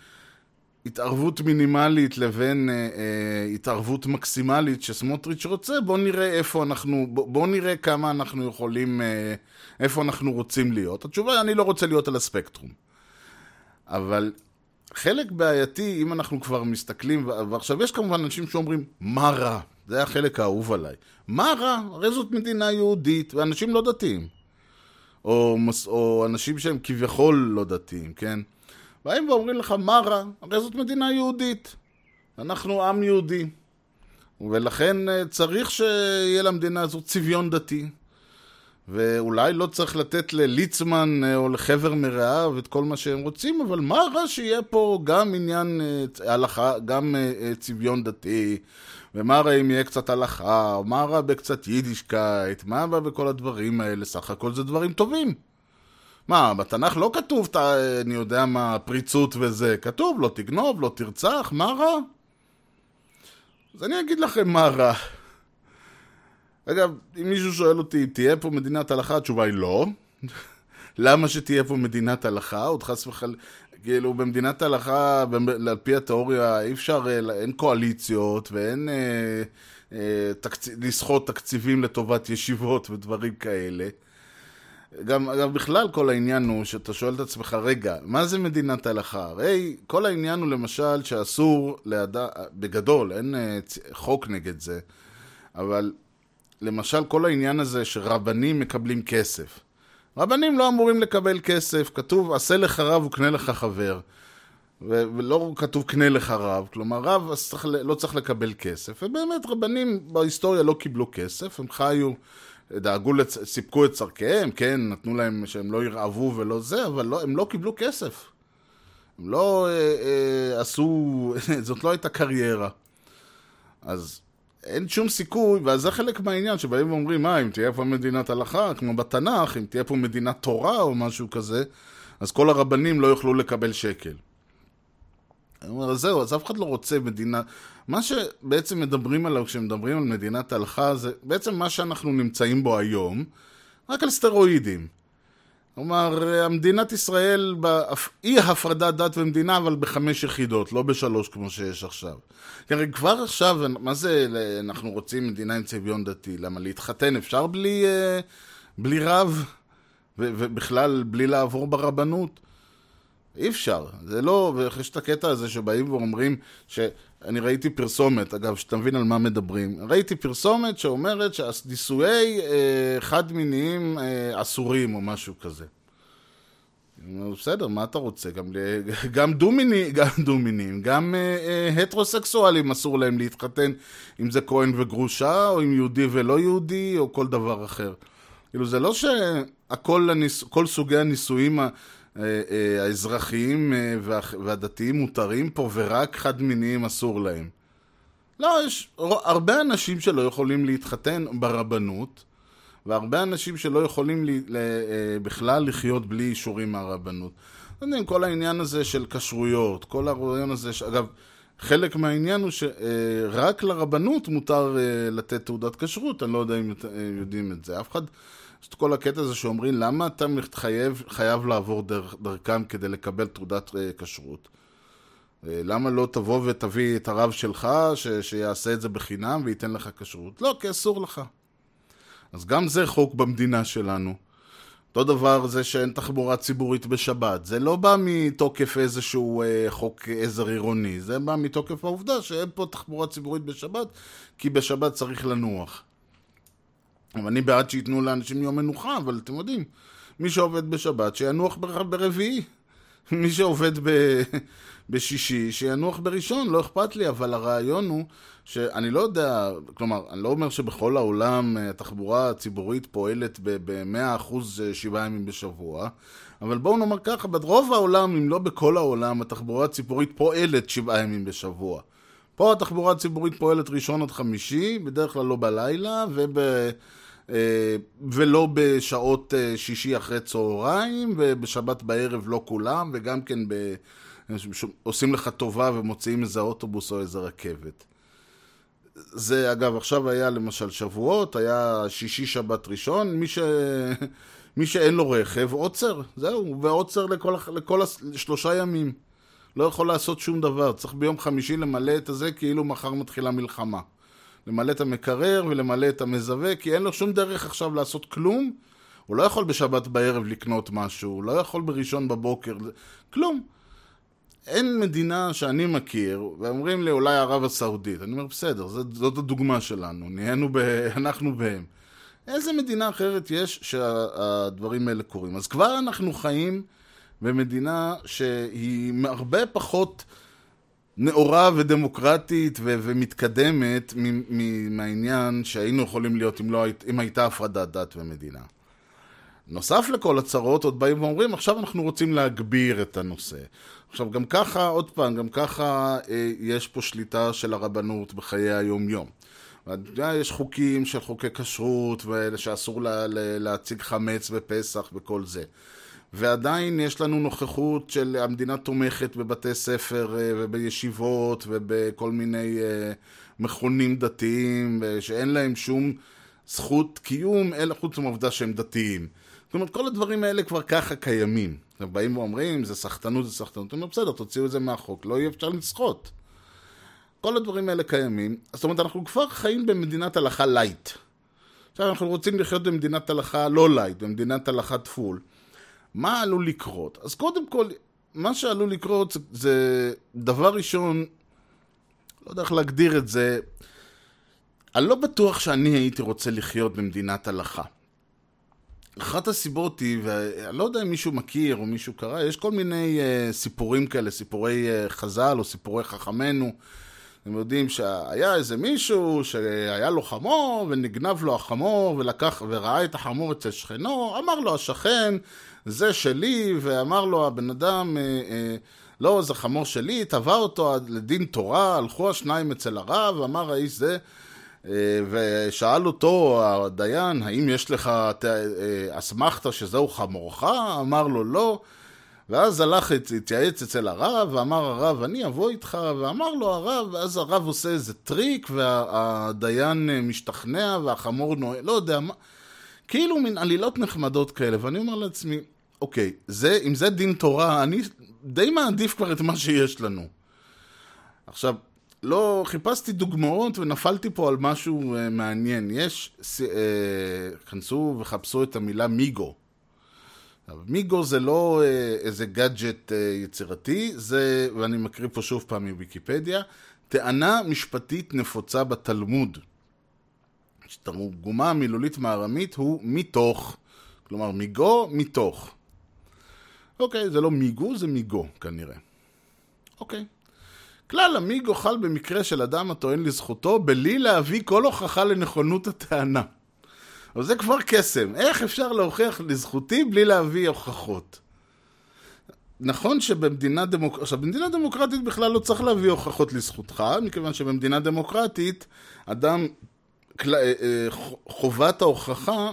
התערבות מינימלית לבין אה, אה, התערבות מקסימלית שסמוטריץ' רוצה, בואו נראה איפה אנחנו, בואו נראה כמה אנחנו יכולים, אה, איפה אנחנו רוצים להיות. התשובה אני לא רוצה להיות על הספקטרום. אבל חלק בעייתי, אם אנחנו כבר מסתכלים, ועכשיו יש כמובן אנשים שאומרים, מה רע? זה החלק האהוב עליי. מה רע? הרי זאת מדינה יהודית, ואנשים לא דתיים. או, או אנשים שהם כביכול לא דתיים, כן? באים ואומרים לך, מה רע? הרי זאת מדינה יהודית. אנחנו עם יהודי. ולכן צריך שיהיה למדינה הזאת צביון דתי. ואולי לא צריך לתת לליצמן אה, או לחבר מרעיו את כל מה שהם רוצים, אבל מה רע שיהיה פה גם עניין אה, הלכה, גם אה, אה, צביון דתי, ומה רע אם יהיה קצת הלכה, או מה רע בקצת יידישקייט, מה רע בכל הדברים האלה, סך הכל זה דברים טובים. מה, בתנ"ך לא כתוב, ת- אני יודע מה, פריצות וזה, כתוב לא תגנוב, לא תרצח, מה רע? אז אני אגיד לכם מה רע. אגב, אם מישהו שואל אותי, תהיה פה מדינת הלכה? התשובה היא לא. [laughs] למה שתהיה פה מדינת הלכה? עוד חס וחלילה, כאילו במדינת הלכה, על פי התיאוריה, אי אפשר, אה, אין קואליציות ואין אה, אה, תקצ... לסחוט תקציבים לטובת ישיבות ודברים כאלה. גם, אגב, בכלל כל העניין הוא שאתה שואל את עצמך, רגע, מה זה מדינת הלכה? הרי כל העניין הוא למשל שאסור לאדם, בגדול, אין צ- חוק נגד זה, אבל למשל כל העניין הזה שרבנים מקבלים כסף. רבנים לא אמורים לקבל כסף, כתוב עשה לך רב וקנה לך חבר. ולא כתוב קנה לך רב, כלומר רב צריך, לא צריך לקבל כסף, ובאמת רבנים בהיסטוריה לא קיבלו כסף, הם חיו, דאגו, לצ... סיפקו את צורכיהם, כן, נתנו להם שהם לא ירעבו ולא זה, אבל לא, הם לא קיבלו כסף. הם לא אה, אה, עשו, [laughs] זאת לא הייתה קריירה. אז אין שום סיכוי, ואז זה חלק מהעניין, שבאים ואומרים, מה, אם תהיה פה מדינת הלכה, כמו בתנ"ך, אם תהיה פה מדינת תורה או משהו כזה, אז כל הרבנים לא יוכלו לקבל שקל. אני אומר, זהו, אז אף אחד לא רוצה מדינה... מה שבעצם מדברים עליו כשמדברים על מדינת הלכה, זה בעצם מה שאנחנו נמצאים בו היום, רק על סטרואידים. כלומר, מדינת ישראל אי הפרדת דת ומדינה, אבל בחמש יחידות, לא בשלוש כמו שיש עכשיו. כי כבר עכשיו, מה זה, אנחנו רוצים מדינה עם צביון דתי? למה להתחתן אפשר בלי, אה, בלי רב? ובכלל בלי לעבור ברבנות? אי אפשר, זה לא, ויש את הקטע הזה שבאים ואומרים, שאני ראיתי פרסומת, אגב, שאתה מבין על מה מדברים, ראיתי פרסומת שאומרת שנישואי אה, חד-מיניים אה, אסורים או משהו כזה. אני בסדר, מה אתה רוצה? גם, [laughs] גם דו-מיני, גם דו-מיניים, גם אה, אה, הטרוסקסואלים אסור להם להתחתן, אם זה כהן וגרושה, או עם יהודי ולא יהודי, או כל דבר אחר. כאילו, זה לא שהכל, הניס... סוגי הנישואים האזרחיים אה, וה... והדתיים מותרים פה, ורק חד-מיניים אסור להם. לא, יש הרבה אנשים שלא יכולים להתחתן ברבנות, והרבה אנשים שלא יכולים אה, בכלל לחיות בלי אישורים מהרבנות. אתם יודעים, כל העניין הזה של כשרויות, כל הרעיון הזה, ש... אגב, חלק מהעניין הוא שרק לרבנות מותר אה, לתת תעודת כשרות, אני לא יודע אם אה, יודעים את זה. אף אחד, יש את כל הקטע הזה שאומרים, למה אתה מתחייב, חייב לעבור דרך, דרכם כדי לקבל תעודת אה, כשרות? אה, למה לא תבוא ותביא את הרב שלך, ש, שיעשה את זה בחינם וייתן לך כשרות? לא, כי אסור לך. אז גם זה חוק במדינה שלנו. אותו דבר זה שאין תחבורה ציבורית בשבת. זה לא בא מתוקף איזשהו אה, חוק עזר עירוני, זה בא מתוקף העובדה שאין פה תחבורה ציבורית בשבת, כי בשבת צריך לנוח. אבל אני בעד שייתנו לאנשים יום מנוחה, אבל אתם יודעים, מי שעובד בשבת שינוח בר- ברביעי. [laughs] מי שעובד ב... בשישי, שינוח בראשון, לא אכפת לי, אבל הרעיון הוא שאני לא יודע, כלומר, אני לא אומר שבכל העולם אה, התחבורה הציבורית פועלת ב-100% שבעה ימים בשבוע, אבל בואו נאמר ככה, ברוב העולם, אם לא בכל העולם, התחבורה הציבורית פועלת שבעה ימים בשבוע. פה התחבורה הציבורית פועלת ראשון עד חמישי, בדרך כלל לא בלילה, וב... אה, ולא בשעות אה, שישי אחרי צהריים, ובשבת בערב לא כולם, וגם כן ב... עושים לך טובה ומוציאים איזה אוטובוס או איזה רכבת. זה, אגב, עכשיו היה למשל שבועות, היה שישי שבת ראשון, מי, ש... [laughs] מי שאין לו רכב, עוצר, זהו, ועוצר לכל, לכל הס- שלושה ימים. לא יכול לעשות שום דבר, צריך ביום חמישי למלא את הזה כאילו מחר מתחילה מלחמה. למלא את המקרר ולמלא את המזווה, כי אין לו שום דרך עכשיו לעשות כלום. הוא לא יכול בשבת בערב לקנות משהו, הוא לא יכול בראשון בבוקר, כלום. אין מדינה שאני מכיר, ואומרים לי אולי ערב הסעודית. אני אומר, בסדר, זאת, זאת הדוגמה שלנו, נהיינו ב... [laughs] אנחנו בהם. איזה מדינה אחרת יש שהדברים האלה קורים? אז כבר אנחנו חיים במדינה שהיא הרבה פחות נאורה ודמוקרטית ו- ומתקדמת מ- מ- מהעניין שהיינו יכולים להיות אם, לא היית, אם הייתה הפרדת דת ומדינה. נוסף לכל הצרות, עוד באים ואומרים, עכשיו אנחנו רוצים להגביר את הנושא. עכשיו, גם ככה, עוד פעם, גם ככה אה, יש פה שליטה של הרבנות בחיי היום-יום. יש חוקים של חוקי כשרות, שאסור לה, לה, להציג חמץ בפסח וכל זה. ועדיין יש לנו נוכחות של המדינה תומכת בבתי ספר אה, ובישיבות ובכל מיני אה, מכונים דתיים שאין להם שום זכות קיום אלא חוץ מהעובדה שהם דתיים. זאת אומרת, כל הדברים האלה כבר ככה קיימים. הם באים ואומרים, זה סחטנות, זה סחטנות. אומרים, בסדר, תוציאו את זה מהחוק, לא יהיה אפשר לסחוט. כל הדברים האלה קיימים. זאת אומרת, אנחנו כבר חיים במדינת הלכה light. עכשיו, אנחנו רוצים לחיות במדינת הלכה לא light, במדינת הלכה the full. מה עלול לקרות? אז קודם כל, מה שעלול לקרות זה, דבר ראשון, לא יודע איך להגדיר את זה, אני לא בטוח שאני הייתי רוצה לחיות במדינת הלכה. אחת הסיבות היא, ואני לא יודע אם מישהו מכיר או מישהו קרא, יש כל מיני אה, סיפורים כאלה, סיפורי אה, חז"ל או סיפורי חכמינו. אתם יודעים שהיה איזה מישהו שהיה לו חמור ונגנב לו החמור ולקח וראה את החמור אצל שכנו, אמר לו השכן, זה שלי, ואמר לו הבן אדם, אה, אה, לא, זה חמור שלי, תבע אותו לדין תורה, הלכו השניים אצל הרב, אמר האיש זה, אה, ושאל אותו הדיין, האם יש לך אסמכתה שזהו חמורך? אמר לו לא. ואז הלך, התייעץ אצל הרב, ואמר הרב, אני אבוא איתך, ואמר לו הרב, ואז הרב עושה איזה טריק, והדיין משתכנע, והחמור נוהג, לא יודע מה, כאילו מין עלילות נחמדות כאלה, ואני אומר לעצמי, אוקיי, זה, אם זה דין תורה, אני די מעדיף כבר את מה שיש לנו. עכשיו, לא, חיפשתי דוגמאות ונפלתי פה על משהו uh, מעניין. יש, uh, כנסו וחפשו את המילה מיגו. מיגו זה לא uh, איזה גאדג'ט uh, יצירתי, זה, ואני מקריא פה שוב פעם מוויקיפדיה, טענה משפטית נפוצה בתלמוד. תרגומה המילולית מארמית הוא מתוך, כלומר מיגו, מתוך. אוקיי, זה לא מיגו, זה מיגו כנראה. אוקיי. כלל המיגו חל במקרה של אדם הטוען לזכותו בלי להביא כל הוכחה לנכונות הטענה. אבל זה כבר קסם. איך אפשר להוכיח לזכותי בלי להביא הוכחות? נכון שבמדינה דמוקרטית, עכשיו במדינה דמוקרטית בכלל לא צריך להביא הוכחות לזכותך, מכיוון שבמדינה דמוקרטית אדם, אה, אה, חובת ההוכחה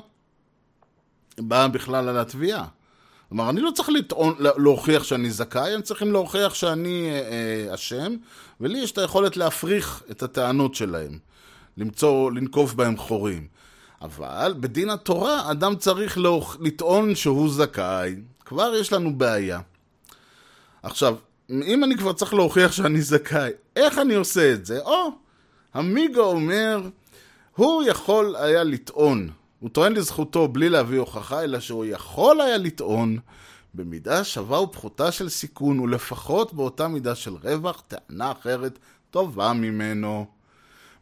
באה בכלל על התביעה. כלומר, אני לא צריך לטעון, להוכיח שאני זכאי, הם צריכים להוכיח שאני אשם, אה, ולי יש את היכולת להפריך את הטענות שלהם, למצוא, לנקוב בהם חורים. אבל בדין התורה אדם צריך. לטעון שהוא זכאי, כבר יש לנו בעיה. עכשיו, אם אני כבר צריך להוכיח שאני זכאי, איך אני עושה את זה? או, המיגו אומר, הוא יכול היה לטעון הוא טוען לזכותו בלי להביא הוכחה, אלא שהוא יכול היה לטעון במידה שווה ופחותה של סיכון, ולפחות באותה מידה של רווח, טענה אחרת טובה ממנו.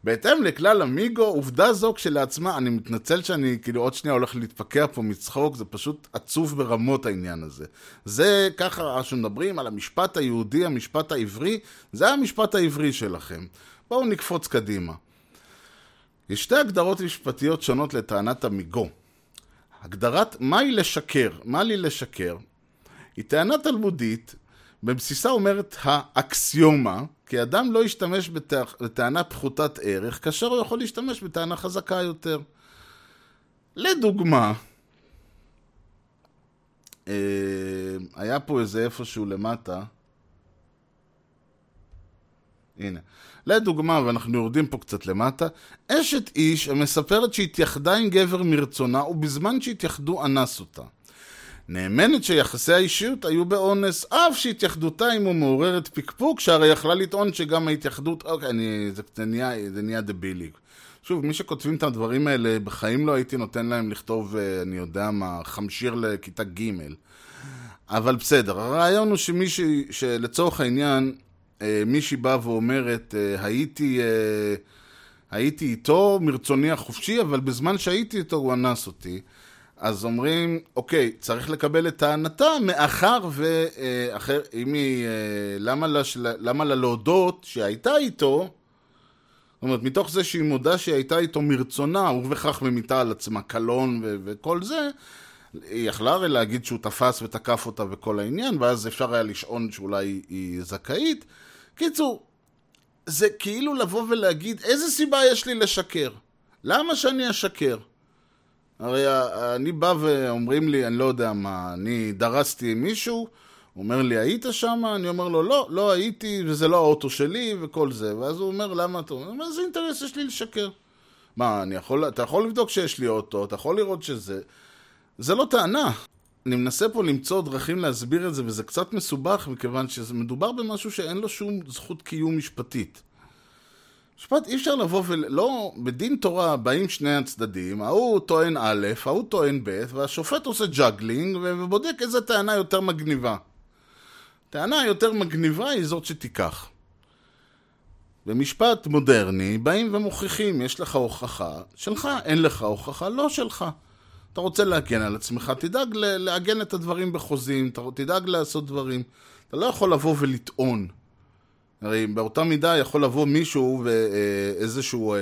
בהתאם לכלל המיגו, עובדה זו כשלעצמה, אני מתנצל שאני כאילו עוד שנייה הולך להתפקע פה מצחוק, זה פשוט עצוב ברמות העניין הזה. זה ככה שמדברים על המשפט היהודי, המשפט העברי, זה המשפט העברי שלכם. בואו נקפוץ קדימה. יש שתי הגדרות משפטיות שונות לטענת המיגו. הגדרת מהי לשקר, מה לי לשקר, היא טענה תלמודית, בבסיסה אומרת האקסיומה, כי אדם לא ישתמש בטענה פחותת ערך, כאשר הוא יכול להשתמש בטענה חזקה יותר. לדוגמה, אה, היה פה איזה איפשהו למטה, הנה. לדוגמה, ואנחנו יורדים פה קצת למטה, אשת איש המספרת שהתייחדה עם גבר מרצונה ובזמן שהתייחדו אנס אותה. נאמנת שיחסי האישיות היו באונס, אף שהתייחדותה עמו מעוררת פקפוק, שהרי יכלה לטעון שגם ההתייחדות... אוקיי, אני, זה, זה, נהיה, זה נהיה דבילי. שוב, מי שכותבים את הדברים האלה, בחיים לא הייתי נותן להם לכתוב, אה, אני יודע מה, חמשיר לכיתה ג'. אבל בסדר, הרעיון הוא שמישהי, שלצורך העניין, אה, מישהי באה ואומרת, אה, הייתי, הייתי איתו מרצוני החופשי, אבל בזמן שהייתי איתו הוא אנס אותי. אז אומרים, אוקיי, צריך לקבל את טענתה, מאחר ואחר, אם היא, למה לה, למה לה להודות שהייתה איתו, זאת אומרת, מתוך זה שהיא מודה שהיא הייתה איתו מרצונה, ובכך ממיתה על עצמה קלון ו- וכל זה, היא יכלה הרי להגיד שהוא תפס ותקף אותה וכל העניין, ואז אפשר היה לשעון שאולי היא זכאית. קיצור, זה כאילו לבוא ולהגיד, איזה סיבה יש לי לשקר? למה שאני אשקר? הרי ה- אני בא ואומרים לי, אני לא יודע מה, אני דרסתי מישהו, הוא אומר לי, היית שם? אני אומר לו, לא, לא הייתי, וזה לא האוטו שלי, וכל זה. ואז הוא אומר, למה אתה... אומר, מה זה אינטרס יש לי לשקר? מה, אני יכול, אתה יכול לבדוק שיש לי אוטו, אתה יכול לראות שזה... זה לא טענה. אני מנסה פה למצוא דרכים להסביר את זה, וזה קצת מסובך, מכיוון שמדובר במשהו שאין לו שום זכות קיום משפטית. משפט, אי אפשר לבוא ולא, בדין תורה באים שני הצדדים, ההוא טוען א', ההוא טוען ב', והשופט עושה juggling ובודק איזה טענה יותר מגניבה. טענה יותר מגניבה היא זאת שתיקח. במשפט מודרני באים ומוכיחים, יש לך הוכחה שלך, אין לך הוכחה לא שלך. אתה רוצה להגן על עצמך, תדאג לעגן את הדברים בחוזים, תדאג לעשות דברים. אתה לא יכול לבוא ולטעון. הרי באותה מידה יכול לבוא מישהו ואיזשהו אה,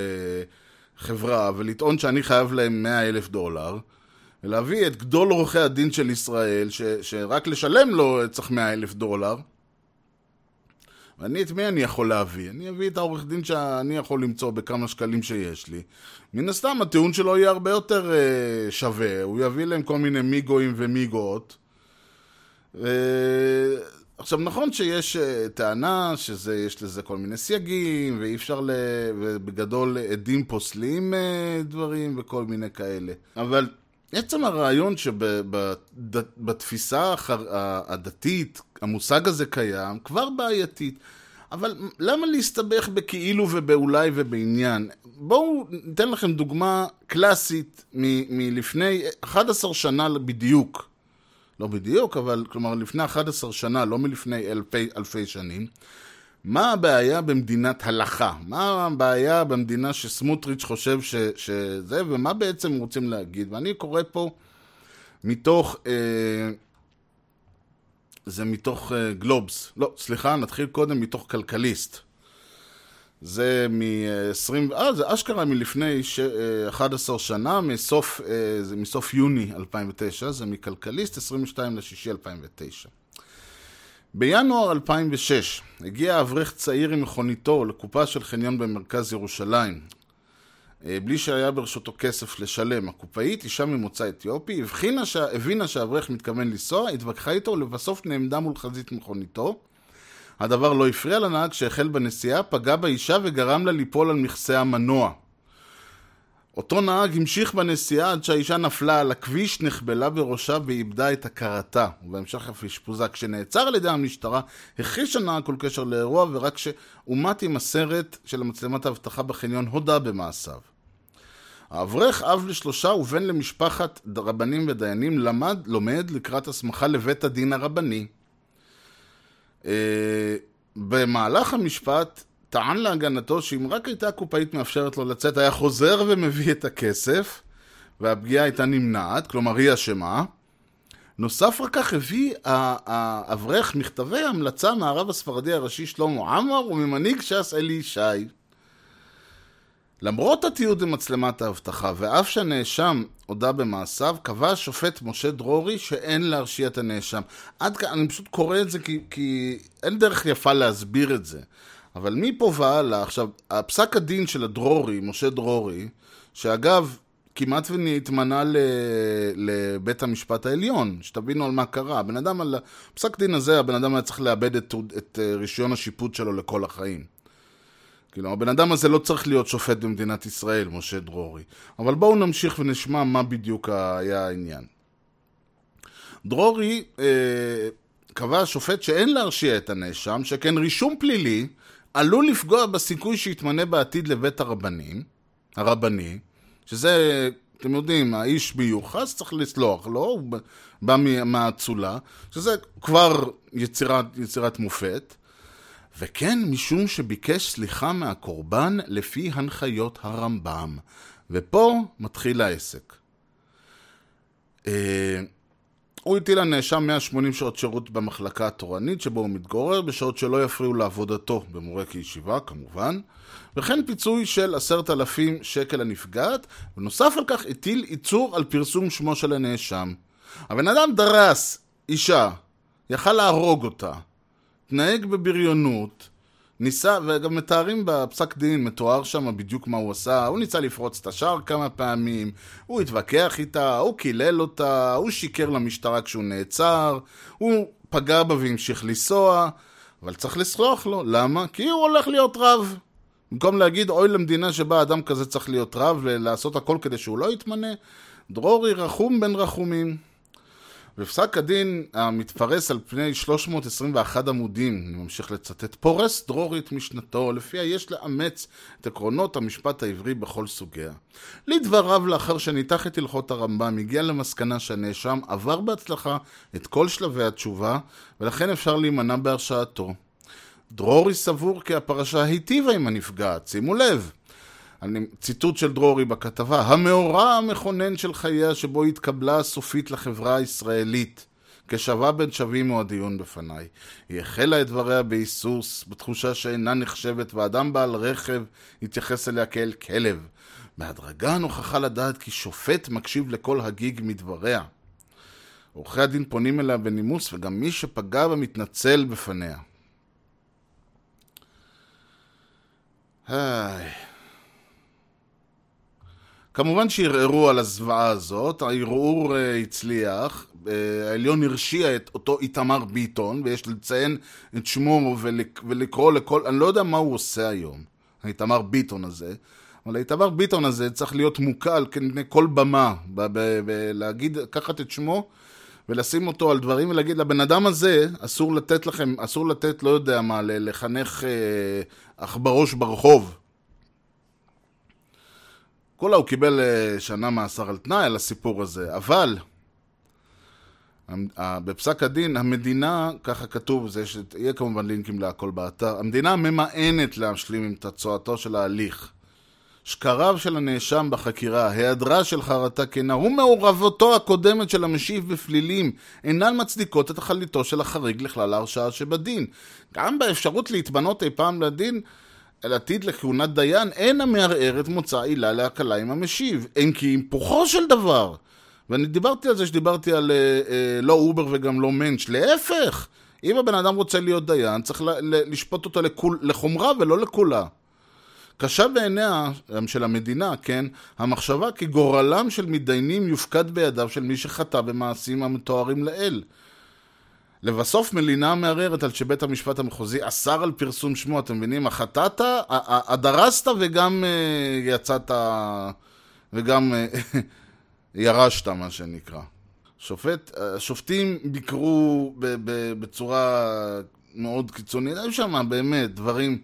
חברה ולטעון שאני חייב להם 100 אלף דולר ולהביא את גדול עורכי הדין של ישראל ש, שרק לשלם לו צריך 100 אלף דולר ואני את מי אני יכול להביא? אני אביא את העורך דין שאני יכול למצוא בכמה שקלים שיש לי מן הסתם הטיעון שלו יהיה הרבה יותר אה, שווה הוא יביא להם כל מיני מיגואים ומיגות ו... עכשיו נכון שיש uh, טענה שיש לזה כל מיני סייגים ואי אפשר ל... ובגדול עדים פוסלים uh, דברים וכל מיני כאלה אבל עצם הרעיון שבתפיסה. הדתית המושג הזה קיים כבר בעייתית אבל למה להסתבך בכאילו ובאולי ובעניין? בואו ניתן לכם דוגמה קלאסית מ- מלפני 11 שנה בדיוק לא בדיוק, אבל כלומר לפני 11 שנה, לא מלפני אלפי, אלפי שנים. מה הבעיה במדינת הלכה? מה הבעיה במדינה שסמוטריץ' חושב ש, שזה, ומה בעצם רוצים להגיד? ואני קורא פה מתוך, אה, זה מתוך אה, גלובס. לא, סליחה, נתחיל קודם מתוך כלכליסט. זה מ-20, אה, זה אשכרה מלפני ש... 11 שנה, מסוף, אה, זה מסוף יוני 2009, זה מכלכליסט, 22 לשישי 2009. בינואר 2006 הגיע אברך צעיר עם מכוניתו לקופה של חניון במרכז ירושלים. אה, בלי שהיה ברשותו כסף לשלם. הקופאית, אישה ממוצא אתיופי, הבחינה. הבינה שהאברך מתכוון לנסוע, התווכחה איתו ולבסוף נעמדה מול חזית מכוניתו. הדבר לא הפריע לנהג שהחל בנסיעה, פגע באישה וגרם לה ליפול על מכסה המנוע. אותו נהג המשיך בנסיעה עד שהאישה נפלה על הכביש, נחבלה בראשה ואיבדה את הכרתה. ובהמשך אף אשפוזה. כשנעצר על ידי המשטרה, הכחיש הנהג כל קשר לאירוע, ורק שאומת עם הסרט של מצלמת האבטחה בחניון הודה במעשיו. האברך, אב לשלושה ובן למשפחת רבנים ודיינים, למד, לומד לקראת הסמכה לבית הדין הרבני. אה, במהלך המשפט טען להגנתו שאם רק הייתה הקופאית מאפשרת לו לצאת, היה חוזר ומביא את הכסף, והפגיעה הייתה נמנעת, כלומר היא אשמה. נוסף על כך הביא האברך מכתבי המלצה מהרב הספרדי הראשי שלמה עמר וממנהיג ש"ס אלי ישי. למרות התיעוד במצלמת האבטחה, ואף שהנאשם הודה במעשיו, קבע השופט משה דרורי שאין להרשיע את הנאשם. עד כאן, אני פשוט קורא את זה כי, כי אין דרך יפה להסביר את זה. אבל מפה והלאה, עכשיו, הפסק הדין של הדרורי, משה דרורי, שאגב, כמעט והתמנה ל... לבית המשפט העליון, שתבינו על מה קרה. הבן אדם, על הפסק דין הזה, הבן אדם היה צריך לאבד את, את רישיון השיפוט שלו לכל החיים. כאילו, הבן אדם הזה לא צריך להיות שופט במדינת ישראל, משה דרורי. אבל בואו נמשיך ונשמע מה בדיוק היה העניין. דרורי אה, קבע השופט שאין להרשיע את הנאשם, שכן רישום פלילי עלול לפגוע בסיכוי שיתמנה בעתיד לבית הרבנים, הרבני, שזה, אתם יודעים, האיש מיוחס, צריך לסלוח לו, הוא בא מהאצולה, שזה כבר יצירת, יצירת מופת. וכן משום שביקש סליחה מהקורבן לפי הנחיות הרמב"ם. ופה מתחיל העסק. אה, הוא הטיל לנאשם 180 שעות שירות במחלקה התורנית שבו הוא מתגורר, בשעות שלא יפריעו לעבודתו, במורה כישיבה כמובן, וכן פיצוי של עשרת אלפים שקל לנפגעת, ונוסף על כך הטיל עיצור על פרסום שמו של הנאשם. הבן אדם דרס אישה, יכל להרוג אותה, התנהג בבריונות, ניסה, וגם מתארים בפסק דין, מתואר שם בדיוק מה הוא עשה, הוא ניסה לפרוץ את השער כמה פעמים, הוא התווכח איתה, הוא קילל אותה, הוא שיקר למשטרה כשהוא נעצר, הוא פגע בה והמשיך לנסוע, אבל צריך לסלוח לו, למה? כי הוא הולך להיות רב. במקום להגיד אוי למדינה שבה אדם כזה צריך להיות רב ולעשות הכל כדי שהוא לא יתמנה, דרורי רחום בן רחומים. בפסק הדין המתפרס על פני 321 עמודים, אני ממשיך לצטט, פורס דרורי את משנתו, לפיה יש לאמץ את עקרונות המשפט העברי בכל סוגיה. לדבריו, לאחר שניתח את הלכות הרמב"ם, הגיע למסקנה שהנאשם עבר בהצלחה את כל שלבי התשובה, ולכן אפשר להימנע בהרשעתו. דרורי סבור כי הפרשה היטיבה עם הנפגעת, שימו לב. אני, ציטוט של דרורי בכתבה, המאורע המכונן של חייה שבו התקבלה סופית לחברה הישראלית. כשווה בין שווים הוא הדיון בפניי. היא החלה את דבריה בהיסוס, בתחושה שאינה נחשבת, ואדם בעל רכב התייחס אליה כאל כלב. בהדרגה נוכחה לדעת כי שופט מקשיב לכל הגיג מדבריה. עורכי הדין פונים אליה בנימוס, וגם מי שפגע בה מתנצל בפניה. היי... כמובן שערערו על הזוועה הזאת, הערעור uh, הצליח, uh, העליון הרשיע את אותו איתמר ביטון, ויש לציין את שמו ולק, ולקרוא לכל, אני לא יודע מה הוא עושה היום, האיתמר ביטון הזה, אבל האיתמר ביטון הזה צריך להיות מוקל כנגד כל במה, ולהגיד, לקחת את שמו ולשים אותו על דברים ולהגיד לבן אדם הזה אסור לתת לכם, אסור לתת, לא יודע מה, לחנך עכברוש ברחוב. כולה הוא קיבל אה, שנה מאסר על תנאי על הסיפור הזה, אבל בפסק הדין, המדינה, ככה כתוב, זה. יהיה כמובן לינקים להכל באתר, המדינה ממאנת להשלים עם תצועתו של ההליך. שקריו של הנאשם בחקירה, היעדרה של חרטה כנה ומעורבותו הקודמת של המשיב בפלילים אינן מצדיקות את החליטו של החריג לכלל ההרשעה שבדין. גם באפשרות להתמנות אי פעם לדין, על עתיד לכהונת דיין, אין המערער את מוצא עילה להקלה עם המשיב. אין כי היפוכו של דבר. ואני דיברתי על זה שדיברתי על אה, אה, לא אובר וגם לא מענץ', להפך. אם הבן אדם רוצה להיות דיין, צריך ל- ל- לשפוט אותו לכול, לחומרה ולא לכולה. קשה בעיניה של המדינה, כן, המחשבה כי גורלם של מתדיינים יופקד בידיו של מי שחטא במעשים המתוארים לעיל. לבסוף מלינה מערערת על שבית המשפט המחוזי אסר על פרסום שמו, אתם מבינים? החטאת, דרסת וגם אה, יצאת, וגם אה, [laughs] ירשת, מה שנקרא. שופט, השופטים ביקרו בצורה מאוד קיצונית, היו שם באמת דברים...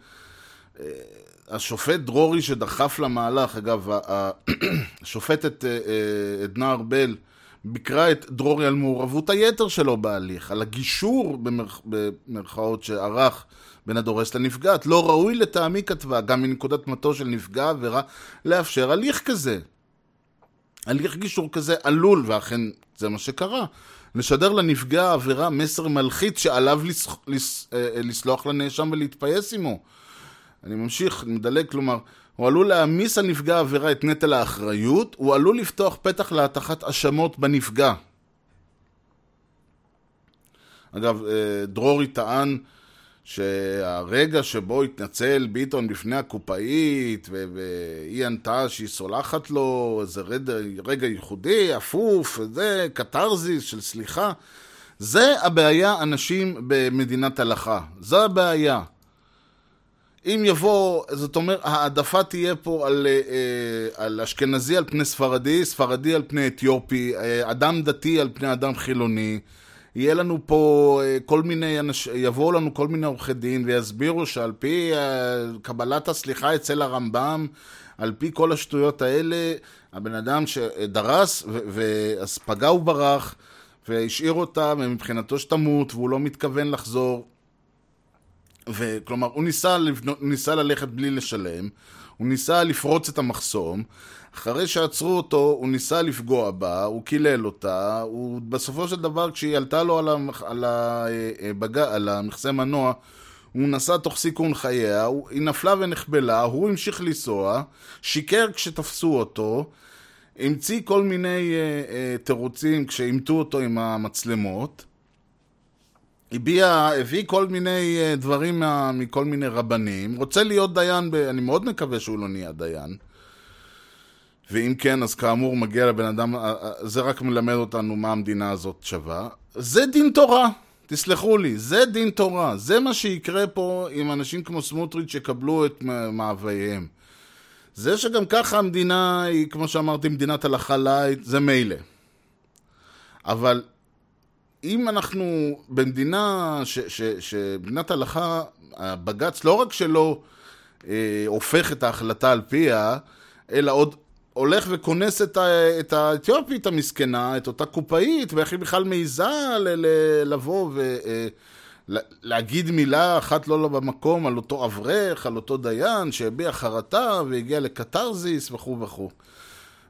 אה, השופט דרורי שדחף למהלך, אגב, [clears throat] השופטת עדנה ארבל, ביקרה את דרורי על מעורבות היתר שלו בהליך, על הגישור במרכ... במרכאות שערך בין הדורס לנפגעת. לא ראוי לטעמי כתבה, גם מנקודת מטו של נפגע עבירה, לאפשר הליך כזה. הליך גישור כזה עלול, ואכן זה מה שקרה, לשדר לנפגע העבירה מסר מלחיץ שעליו לס... לס... אה, לסלוח לנאשם ולהתפייס עמו. אני ממשיך, מדלג, כלומר, הוא עלול להעמיס על נפגע העבירה את נטל האחריות, הוא עלול לפתוח פתח להטחת האשמות בנפגע. אגב, אה, דרורי טען שהרגע שבו התנצל ביטון בפני הקופאית והיא ענתה שהיא סולחת לו, איזה רגע, רגע ייחודי, אפוף, זה קתרזיס של סליחה, זה הבעיה אנשים במדינת הלכה, זו הבעיה. אם יבוא, זאת אומרת, העדפה תהיה פה על, אה, על אשכנזי על פני ספרדי, ספרדי על פני אתיופי, אה, אדם דתי על פני אדם חילוני. יהיה לנו פה אה, כל מיני אנשים, יבואו לנו כל מיני עורכי דין ויסבירו שעל פי קבלת הסליחה אצל הרמב"ם, על פי כל השטויות האלה, הבן אדם שדרס ואז פגע וברח והשאיר אותה, ומבחינתו שתמות, והוא לא מתכוון לחזור. וכלומר, הוא ניסה, לבנות, ניסה ללכת בלי לשלם, הוא ניסה לפרוץ את המחסום, אחרי שעצרו אותו, הוא ניסה לפגוע בה, הוא קילל אותה, הוא בסופו של דבר, כשהיא עלתה לו על, המח, על, הבג... על המכסה מנוע, הוא נסע תוך סיכון חייה, הוא... היא נפלה ונחבלה, הוא המשיך לנסוע, שיקר כשתפסו אותו, המציא כל מיני אה, אה, תירוצים כשעימתו אותו עם המצלמות. הביע, הביא כל מיני אה, דברים מכל מיני רבנים. רוצה להיות דיין, ב, אני מאוד מקווה שהוא לא נהיה דיין. ואם כן, אז כאמור מגיע לבן אדם, אה, אה, זה רק מלמד אותנו מה המדינה הזאת שווה. זה דין תורה, תסלחו לי, זה דין תורה. זה מה שיקרה פה אם אנשים כמו סמוטריץ' יקבלו את מאווייהם. זה שגם ככה המדינה היא, כמו שאמרתי, מדינת הלכה light, זה מילא. אבל אם אנחנו במדינה, ש, שמדינת הלכה, הבג"ץ לא רק שלא אה, הופך את ההחלטה על פיה, אלא עוד הולך וכונס את, ה, את האתיופית המסכנה, את אותה קופאית, ואיך היא בכלל מעיזה לבוא ולהגיד אה, מילה אחת לא במקום על אותו אברך, על אותו דיין שהביע חרטה והגיע לקתרזיס וכו' וכו'.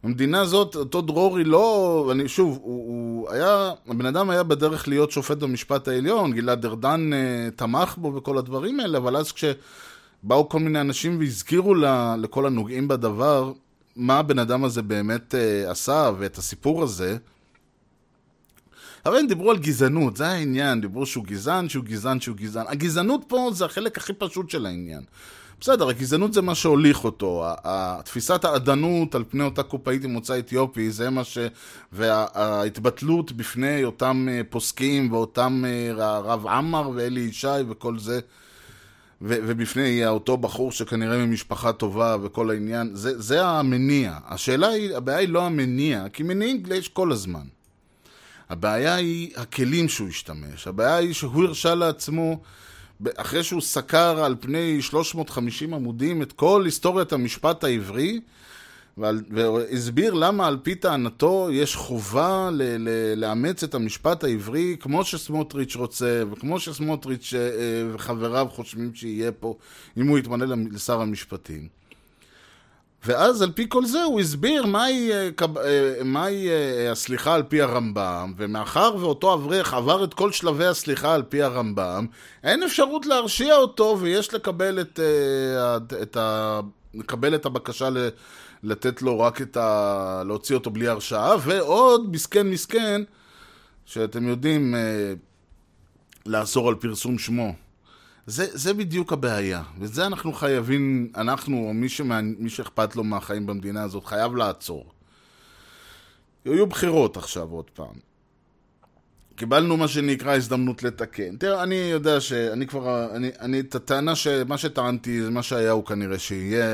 המדינה הזאת, אותו דרורי לא, אני שוב, הוא, הוא היה, הבן אדם היה בדרך להיות שופט במשפט העליון, גלעד ארדן uh, תמך בו וכל הדברים האלה, אבל אז כשבאו כל מיני אנשים והזכירו לה, לכל הנוגעים בדבר, מה הבן אדם הזה באמת uh, עשה ואת הסיפור הזה, הרי הם דיברו על גזענות, זה העניין, דיברו שהוא גזען, שהוא גזען, שהוא גזען. הגזענות פה זה החלק הכי פשוט של העניין. בסדר, הגזענות זה מה שהוליך אותו. תפיסת האדנות על פני אותה קופאית עם מוצא אתיופי, זה מה ש... וההתבטלות בפני אותם אה, פוסקים ואותם אה, הרב עמר ואלי ישי וכל זה, ובפני אותו בחור שכנראה ממשפחה טובה וכל העניין, זה, זה המניע. השאלה היא, הבעיה היא לא המניע, כי מניעים יש כל הזמן. הבעיה היא הכלים שהוא השתמש. הבעיה היא שהוא הרשה לעצמו... אחרי שהוא סקר על פני 350 עמודים את כל היסטוריית המשפט העברי, והסביר למה על פי טענתו יש חובה ל- ל- לאמץ את המשפט העברי כמו שסמוטריץ' רוצה, וכמו שסמוטריץ' אה, וחבריו חושבים שיהיה פה, אם הוא יתמנה לשר המשפטים. ואז על פי כל זה הוא הסביר מהי, אה, אה, מהי אה, הסליחה על פי הרמב"ם, ומאחר ואותו אברך עבר את כל שלבי הסליחה על פי הרמב"ם, אין אפשרות להרשיע אותו ויש לקבל את, את, ה, לקבל את הבקשה ל, לתת לו רק את ה... להוציא אותו בלי הרשעה, ועוד מסכן מסכן, שאתם יודעים, לאסור על פרסום שמו. זה, זה בדיוק הבעיה, וזה אנחנו חייבים, אנחנו, או מי, מי שאכפת לו מהחיים במדינה הזאת, חייב לעצור. יהיו בחירות עכשיו עוד פעם. קיבלנו מה שנקרא הזדמנות לתקן. תראה, אני יודע שאני כבר, אני, אני, את הטענה שמה שטענתי, מה שהיה הוא כנראה שיהיה,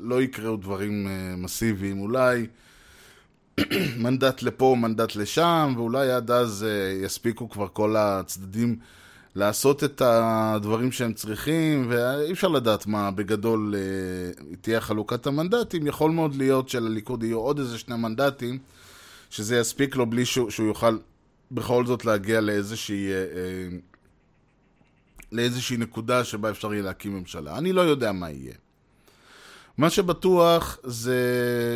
לא יקראו דברים אה, מסיביים, אולי [clears throat] מנדט לפה, מנדט לשם, ואולי עד אז אה, יספיקו כבר כל הצדדים לעשות את הדברים שהם צריכים, ואי אפשר לדעת מה בגדול אה, תהיה חלוקת המנדטים. יכול מאוד להיות שלליכוד יהיו עוד איזה שני מנדטים, שזה יספיק לו בלי שהוא, שהוא יוכל בכל זאת להגיע לאיזושהי, אה, אה, לאיזושהי נקודה שבה אפשר יהיה להקים ממשלה. אני לא יודע מה יהיה. מה שבטוח זה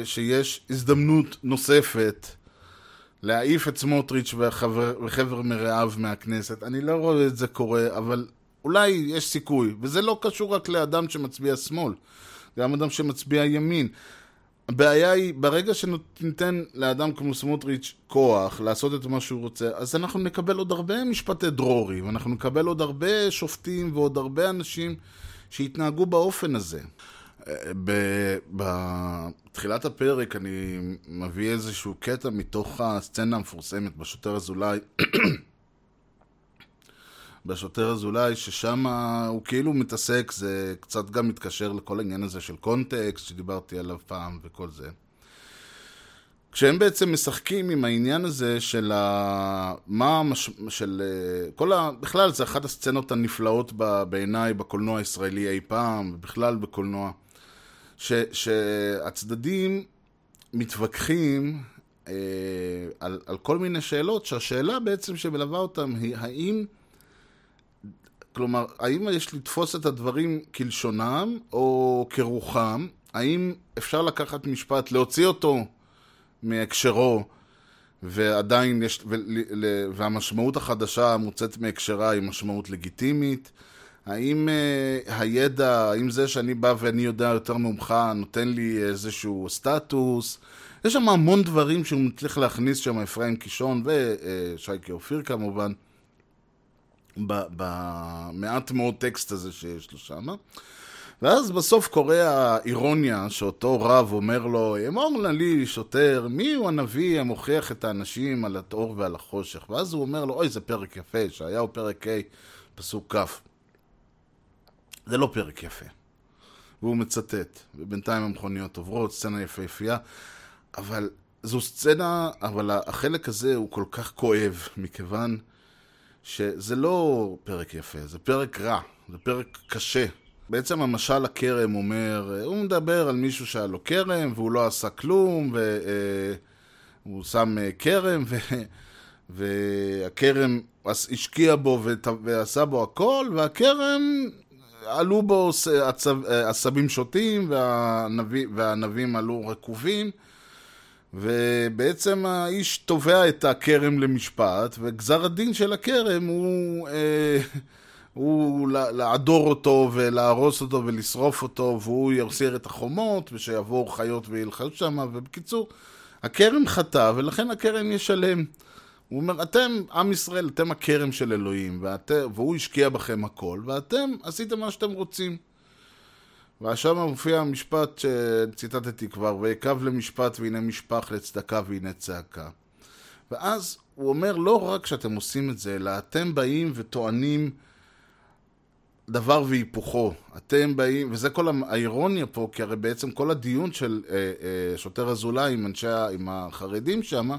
שיש הזדמנות נוספת להעיף את סמוטריץ' וחבר, וחבר מרעיו מהכנסת. אני לא רואה את זה קורה, אבל אולי יש סיכוי. וזה לא קשור רק לאדם שמצביע שמאל, גם אדם שמצביע ימין. הבעיה היא, ברגע שניתן לאדם כמו סמוטריץ' כוח לעשות את מה שהוא רוצה, אז אנחנו נקבל עוד הרבה משפטי דרורי, ואנחנו נקבל עוד הרבה שופטים ועוד הרבה אנשים שיתנהגו באופן הזה. בתחילת הפרק אני מביא איזשהו קטע מתוך הסצנה המפורסמת בשוטר אזולאי [coughs] בשוטר אזולאי, ששם הוא כאילו מתעסק, זה קצת גם מתקשר לכל העניין הזה של קונטקסט שדיברתי עליו פעם וכל זה. כשהם בעצם משחקים עם העניין הזה של ה... מה המש... של כל ה... בכלל זה אחת הסצנות הנפלאות בעיניי בקולנוע הישראלי אי פעם, ובכלל בקולנוע. ש, שהצדדים מתווכחים אה, על, על כל מיני שאלות, שהשאלה בעצם שמלווה אותם היא האם, כלומר, האם יש לתפוס את הדברים כלשונם או כרוחם? האם אפשר לקחת משפט, להוציא אותו מהקשרו, ועדיין יש, והמשמעות החדשה המוצאת מהקשרה היא משמעות לגיטימית? האם uh, הידע, האם זה שאני בא ואני יודע יותר ממך נותן לי איזשהו סטטוס, יש שם המון דברים שהוא מצליח להכניס שם, אפרים קישון ושייקי אופיר כמובן, במעט מאוד טקסט הזה שיש לו שם. ואז בסוף קורה האירוניה שאותו רב אומר לו, אמור נא לי שוטר, מי הוא הנביא המוכיח את האנשים על האור ועל החושך? ואז הוא אומר לו, אוי זה פרק יפה, ישעיהו פרק ה', פסוק כ'. זה לא פרק יפה. והוא מצטט, ובינתיים המכוניות עוברות, סצנה יפהפייה, אבל זו סצנה, אבל החלק הזה הוא כל כך כואב, מכיוון שזה לא פרק יפה, זה פרק רע, זה פרק קשה. בעצם המשל הכרם אומר, הוא מדבר על מישהו שהיה לו כרם והוא לא עשה כלום, והוא שם אה, כרם, ו... [laughs] והכרם השקיע בו ועשה בו הכל, והכרם עלו בו עשבים שוטים, והענבים עלו רקובים, ובעצם האיש תובע את הכרם למשפט, וגזר הדין של הכרם הוא, אה, [laughs] הוא לעדור אותו ולהרוס אותו ולשרוף אותו, והוא יסיר את החומות, ושיבואו חיות וילחצו שם, ובקיצור, הכרם חטא, ולכן הכרם ישלם. הוא אומר, אתם, עם ישראל, אתם הכרם של אלוהים, ואת, והוא השקיע בכם הכל, ואתם עשיתם מה שאתם רוצים. ושם מופיע המשפט שציטטתי כבר, ויקב למשפט והנה משפח לצדקה והנה צעקה. ואז הוא אומר, לא רק שאתם עושים את זה, אלא אתם באים וטוענים דבר והיפוכו. אתם באים, וזה כל האירוניה פה, כי הרי בעצם כל הדיון של אה, אה, שוטר אזולאי עם אנשי, עם החרדים שם,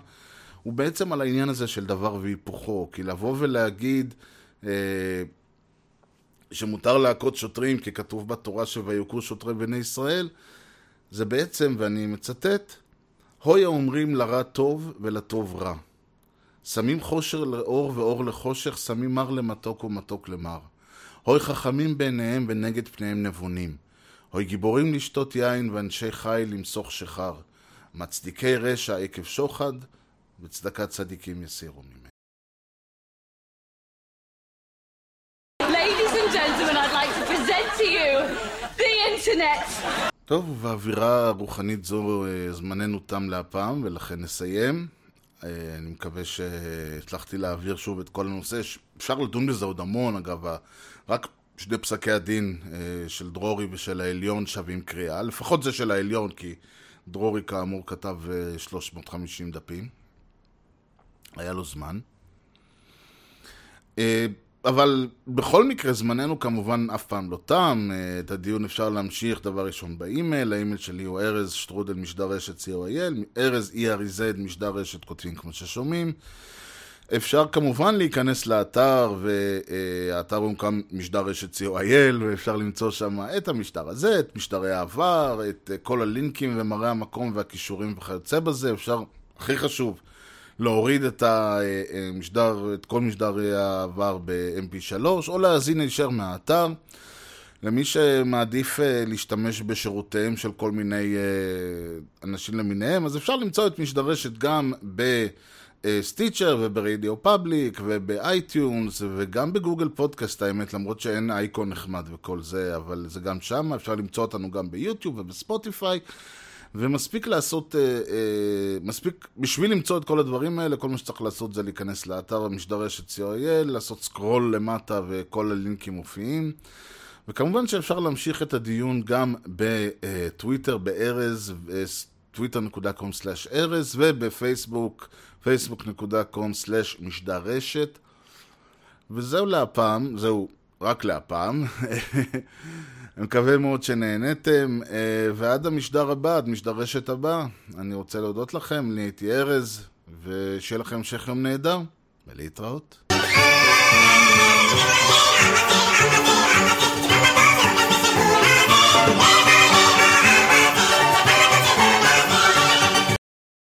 הוא בעצם על העניין הזה של דבר והיפוכו. כי לבוא ולהגיד אה, שמותר להכות שוטרים, כי כתוב בתורה שויוכו שוטרי בני ישראל, זה בעצם, ואני מצטט, הוי האומרים לרע טוב ולטוב רע. שמים חושר לאור ואור לחושך, שמים מר למתוק ומתוק למר. הוי חכמים בעיניהם ונגד פניהם נבונים. הוי גיבורים לשתות יין ואנשי חיל למסוך שחר. מצדיקי רשע עקב שוחד, וצדקת צדיקים יסירו ממנו. Ladies and gentlemen, I'd like to present to you the internet. טוב, ובאווירה רוחנית זו אה, זמננו תם להפעם, ולכן נסיים. אה, אני מקווה שהצלחתי להעביר שוב את כל הנושא. אפשר לדון בזה עוד המון, אגב, רק שני פסקי הדין אה, של דרורי ושל העליון שווים קריאה. לפחות זה של העליון, כי דרורי כאמור כתב אה, 350 דפים. היה לו זמן. אה, אבל בכל מקרה, זמננו כמובן אף פעם לא תם. אה, את הדיון אפשר להמשיך דבר ראשון באימייל, האימייל שלי הוא ארז שטרודל משדר רשת co.il, ארז E-R-Z משדר רשת כותבים כמו ששומעים. אפשר כמובן להיכנס לאתר, והאתר הוא גם משדר רשת co.il, ואפשר למצוא שם את המשדר הזה, את משדרי העבר, את אה, כל הלינקים ומראה המקום והכישורים וכיוצא בזה. אפשר, הכי חשוב, להוריד את המשדר, את כל משדרי העבר ב-MP3, או להאזין הישר מהאתר. למי שמעדיף אה, להשתמש בשירותיהם של כל מיני אה, אנשים למיניהם, אז אפשר למצוא את משדרשת גם ב Stitcher וב RadioPublic וב iTunes וגם ב Google Podcasts האמת, למרות שאין אייקון נחמד וכל זה, אבל זה גם שם, אפשר למצוא אותנו גם ביוטיוב ובספוטיפיי. ומספיק לעשות, אה, אה, מספיק, בשביל למצוא את כל הדברים האלה, כל מה שצריך לעשות זה להיכנס לאתר המשדרשת co.il, לעשות סקרול למטה וכל הלינקים מופיעים. וכמובן שאפשר להמשיך את הדיון גם בטוויטר, בארז, twitter.com/ארז, ובפייסבוק, facebook.com/משדר רשת. וזהו להפעם, זהו רק להפעם. [laughs] אני מקווה מאוד שנהניתם, אה, ועד המשדר הבא, עד משדר רשת הבא, אני רוצה להודות לכם, אני הייתי ארז, ושיהיה לכם המשך יום נהדר, ולהתראות. Thank you.